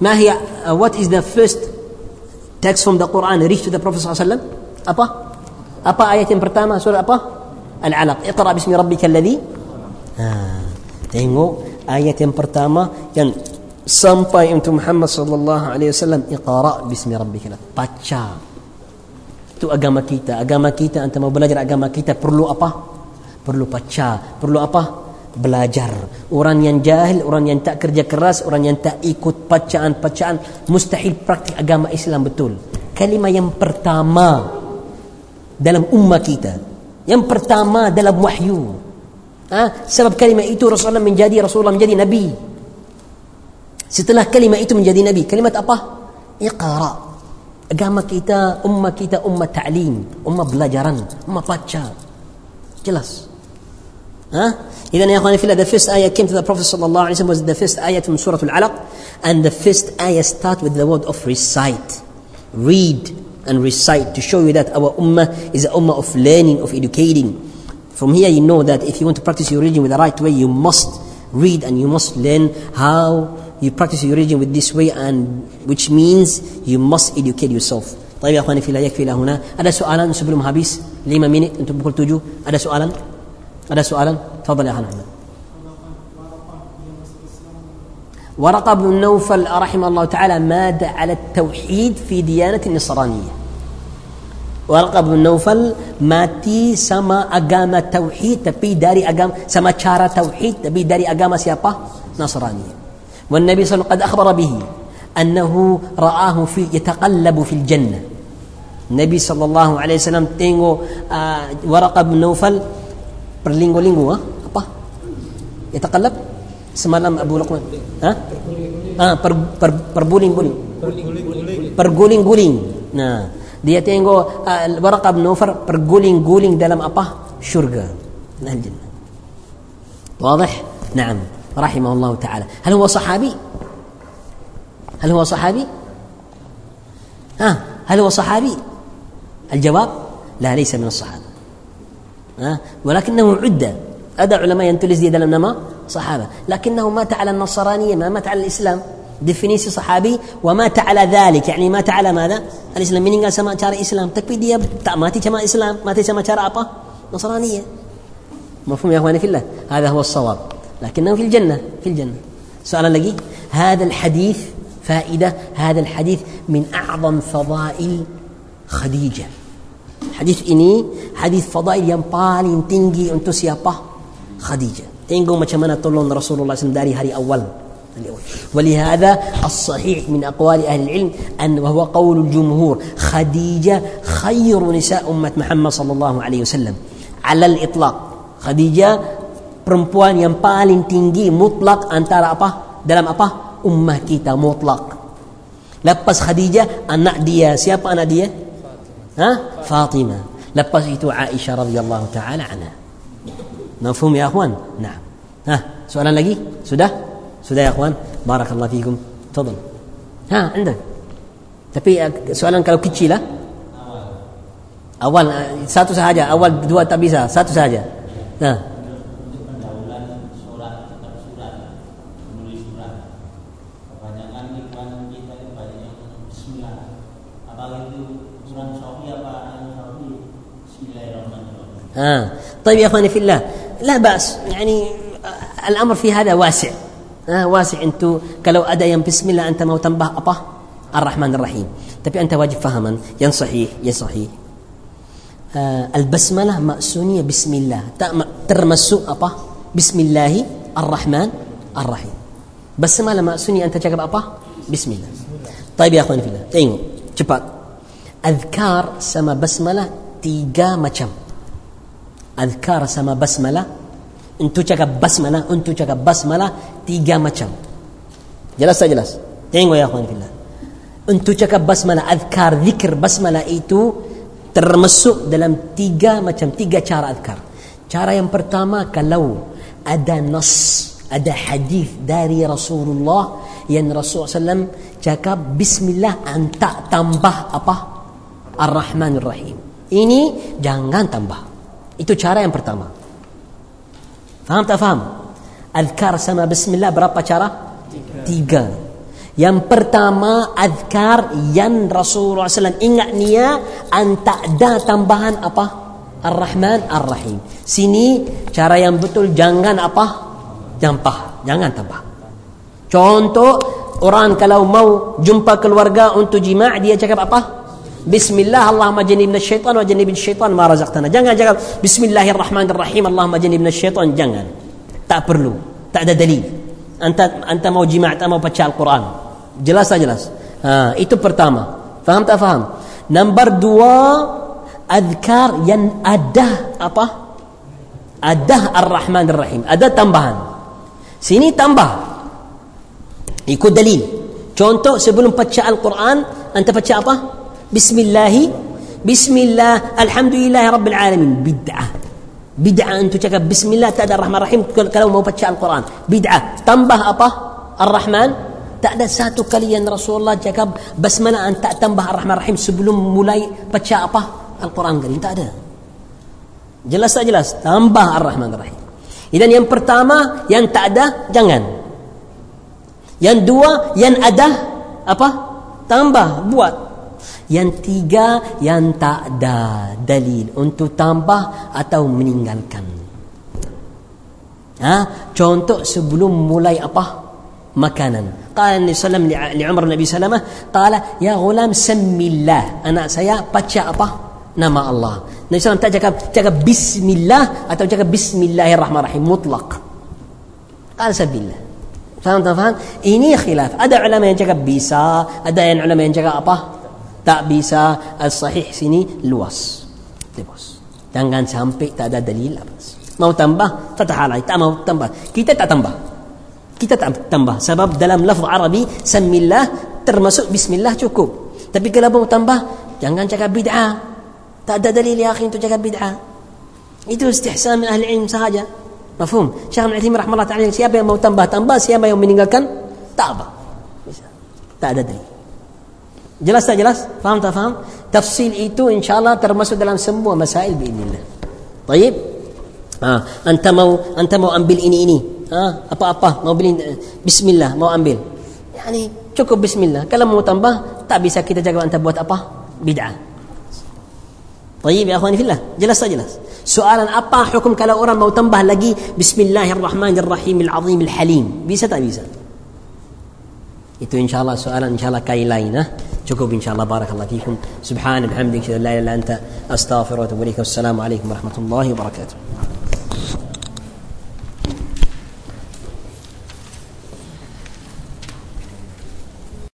ما هي uh, what is the first text from the Quran reach to the Prophet SAW apa apa ayat yang pertama surah apa Al-Alaq Iqra bismi rabbika alladhi ha, tengok ayat yang pertama yang sampai untuk Muhammad sallallahu alaihi wasallam Iqra bismi rabbika baca itu agama kita agama kita anta mau belajar agama kita perlu apa perlu baca perlu apa Belajar. Orang yang jahil orang yang tak kerja keras orang yang tak ikut bacaan-bacaan mustahil praktik agama Islam betul. Kalimah yang pertama dalam ummah kita yang pertama dalam wahyu. Ha? sebab kalimah itu Rasulullah menjadi Rasulullah menjadi Nabi. Setelah kalimah itu menjadi Nabi kalimat apa? iqara agama kita ummah kita ummah ta'lim ummah belajaran ummah baca. Jelas. ها إذا يا أخواني في الله the first ayah came to the Prophet صلى الله عليه وسلم was the first ayah from Surah Al-Alaq and the first ayah start with the word of recite read and recite to show you that our ummah is a ummah of learning of educating from here you know that if you want to practice your religion with the right way you must read and you must learn how you practice your religion with this way and which means you must educate yourself طيب يا اخواني في الله يكفي الى هنا هذا سؤالان sebelum habis lima minit untuk pukul tujuh ada soalan ada soalan تفضل يا أخي أحمد ورقة بن نوفل رحمه الله تعالى مات على التوحيد في ديانة النصرانية ورقة بن نوفل mati sama agama tauhid tapi dari agama sama cara tauhid tapi dari agama siapa? Nasrani. والنبي صلى الله عليه وسلم قد أخبر به أنه رآه في يتقلب في الجنة النبي صلى الله عليه وسلم تنغو آه ورقة بن نوفل berlinggo-linggo ha? Yataqallab semalam Abu Luqman ha? Ah, per, per, perguling-guling perguling-guling nah dia tengok uh, Waraqah bin Nawfal perguling-guling dalam apa? syurga nah jannah واضح؟ نعم رحمه الله تعالى هل هو صحابي؟ هل هو صحابي؟ ها هل هو صحابي؟ الجواب لا ليس من الصحابة ها ولكنه عدة أدى علماء ينتلز دي nama صحابة. لكنه مات على النصرانية ما مات على الإسلام. definisi صحابي ومات على ذلك. يعني مات على ماذا؟ الإسلام. meninggal sama cara Islam tapi dia tak mati sama Islam mati sama apa؟ نصرانية. مفهوم يا أخواني في الله؟ هذا هو الصواب. لكنه في الجنة في الجنة. سؤال لقي. هذا الحديث فائدة. هذا الحديث من أعظم فضائل خديجة. حديث ini hadis fadail yang paling untuk siapa? Khadijah. Tengok macam mana tolong Rasulullah SAW dari hari awal. ولهذا الصحيح من أقوال أهل العلم أن وهو قول الجمهور خديجة خير نساء أمة محمد صلى الله عليه وسلم على الإطلاق خديجة perempuan yang paling tinggi mutlak antara apa dalam apa ummah kita mutlak lepas Khadijah anak dia siapa anak dia ها فاطمة لبس عائشة رضي الله تعالى عنها Mafhum ya akhwan? Nah. Ha, soalan lagi? Sudah? Sudah ya akhwan? Barakallahu fikum. Tafadhal. Ha, anda. Tapi eh, soalan kalau kecil lah. Awal. Awal eh, satu sahaja, awal dua tak bisa, satu sahaja. Nah. Ha. Tapi ha. ya يا اخواني لا بأس. يعني الأمر في هذا واسع. آه واسع. أنتو كلو ادا بسم الله أنت ما تنبه أبا الرحمن الرحيم. tapi أنت واجب فهما. ين صحيح ين صحيح. آه البسملة مأسونية بسم الله. ترمسو أبا بسم الله الرحمن الرحيم. بسملة مأسونية أنت cakap apa بسم الله. طيب يا اخواني في الله. أذكار sama basmalah tiga macam Azkar sama basmalah Untuk cakap basmalah Untuk cakap basmalah Tiga macam. Jelas tak jelas? Tengok ya akhwan fillah. Untuk cakap basmalah Azkar, zikir basmalah itu Termasuk dalam tiga macam Tiga cara azkar. Cara yang pertama Kalau ada nas Ada hadis dari Rasulullah Yang Rasulullah SAW Cakap Bismillah Anta tambah apa? Ar-Rahman Ar-Rahim Ini jangan tambah Itu cara yang pertama. Faham tak faham? Azkar sama bismillah berapa cara? Tiga. Tiga. Yang pertama azkar yang Rasulullah SAW ingat niya anta ada tambahan apa? Ar-Rahman Ar-Rahim. Sini cara yang betul jangan apa? Jampah, jangan tambah. Contoh orang kalau mau jumpa keluarga untuk jima' dia cakap apa? Bismillah Allahumma jannibna syaitan wa jannibna syaitan ma razaqtana. Jangan cakap Bismillahirrahmanirrahim Allahumma jannibna syaitan. Jangan. Tak perlu. Tak ada dalil. Anta anta mau jima' tak mau baca Al-Quran. Jelas tak jelas? Ha, itu pertama. Faham tak faham? Nombor dua, adkar yang ada apa? Ada Ar-Rahman Ar-Rahim. Ada tambahan. Sini tambah. Ikut dalil. Contoh sebelum baca Al-Quran, anta baca apa? بسم الله بسم الله الحمد لله رب العالمين بدعة بدعة أن تتكب بسم الله تأدى الرحمن الرحيم كلام ما بتشاء القرآن بدعة تنبه أبا الرحمن تأدى ساتو كليا رسول الله تكب بسم الله أن تنبه الرحمن الرحيم سبلم ملاي بتشاء أبا القرآن قليل تأدى جلس جلس تنبه الرحمن الرحيم إذن yang pertama yang tak ada jangan yang dua yang ada apa tambah buat yang tiga yang tak ada dalil untuk tambah atau meninggalkan. Ha? Contoh sebelum mulai apa? Makanan. Qala Nabi sallam li li Umar Nabi sallamah, qala ya ghulam samillah. Anak saya baca apa? Nama Allah. Nabi sallam tak cakap cakap bismillah atau cakap bismillahirrahmanirrahim mutlak. Qala sabillah. Faham tak faham? Ini khilaf. Ada ulama yang cakap bisa, ada yang ulama yang cakap apa? Tak bisa. Al-sahih sini luas. Luas. Jangan sampai tak ada dalil apa. Mau tambah, tak halal. Tak mau tambah. Kita tak tambah. Kita tak tambah. Sebab dalam lafaz Arabi, Samillah termasuk Bismillah cukup. Tapi kalau mau tambah, jangan cakap bid'ah. Tak ada dalil ya akhi untuk cakap bid'ah. Itu istihsan min ahli ilm sahaja. Mafhum? Syekh Uthaymin rahimahullah ta'ala siapa yang mau tambah tambah, siapa yang meninggalkan tak apa. Tak ada dalil. Jelas tak jelas? Faham tak faham? Tafsil itu insyaAllah termasuk dalam semua masail biiznillah. Baik. Ha, anta mau anta mau ambil ini ini. Ha, apa-apa mau beli bismillah mau ambil. Yani cukup bismillah. Kalau mau tambah tak bisa kita jaga anta buat apa? Bid'ah. Baik, ya akhwani fillah. Jelas tak jelas? Soalan apa hukum kalau orang mau tambah lagi bismillahirrahmanirrahim alazim alhalim. Bisa tak bisa? Itu insyaAllah soalan insyaAllah kain lain. Ha? شكرا ان شاء الله بارك الله فيكم سبحان بحمدك لا اله الا انت استغفرك واتوب اليك والسلام عليكم ورحمه الله وبركاته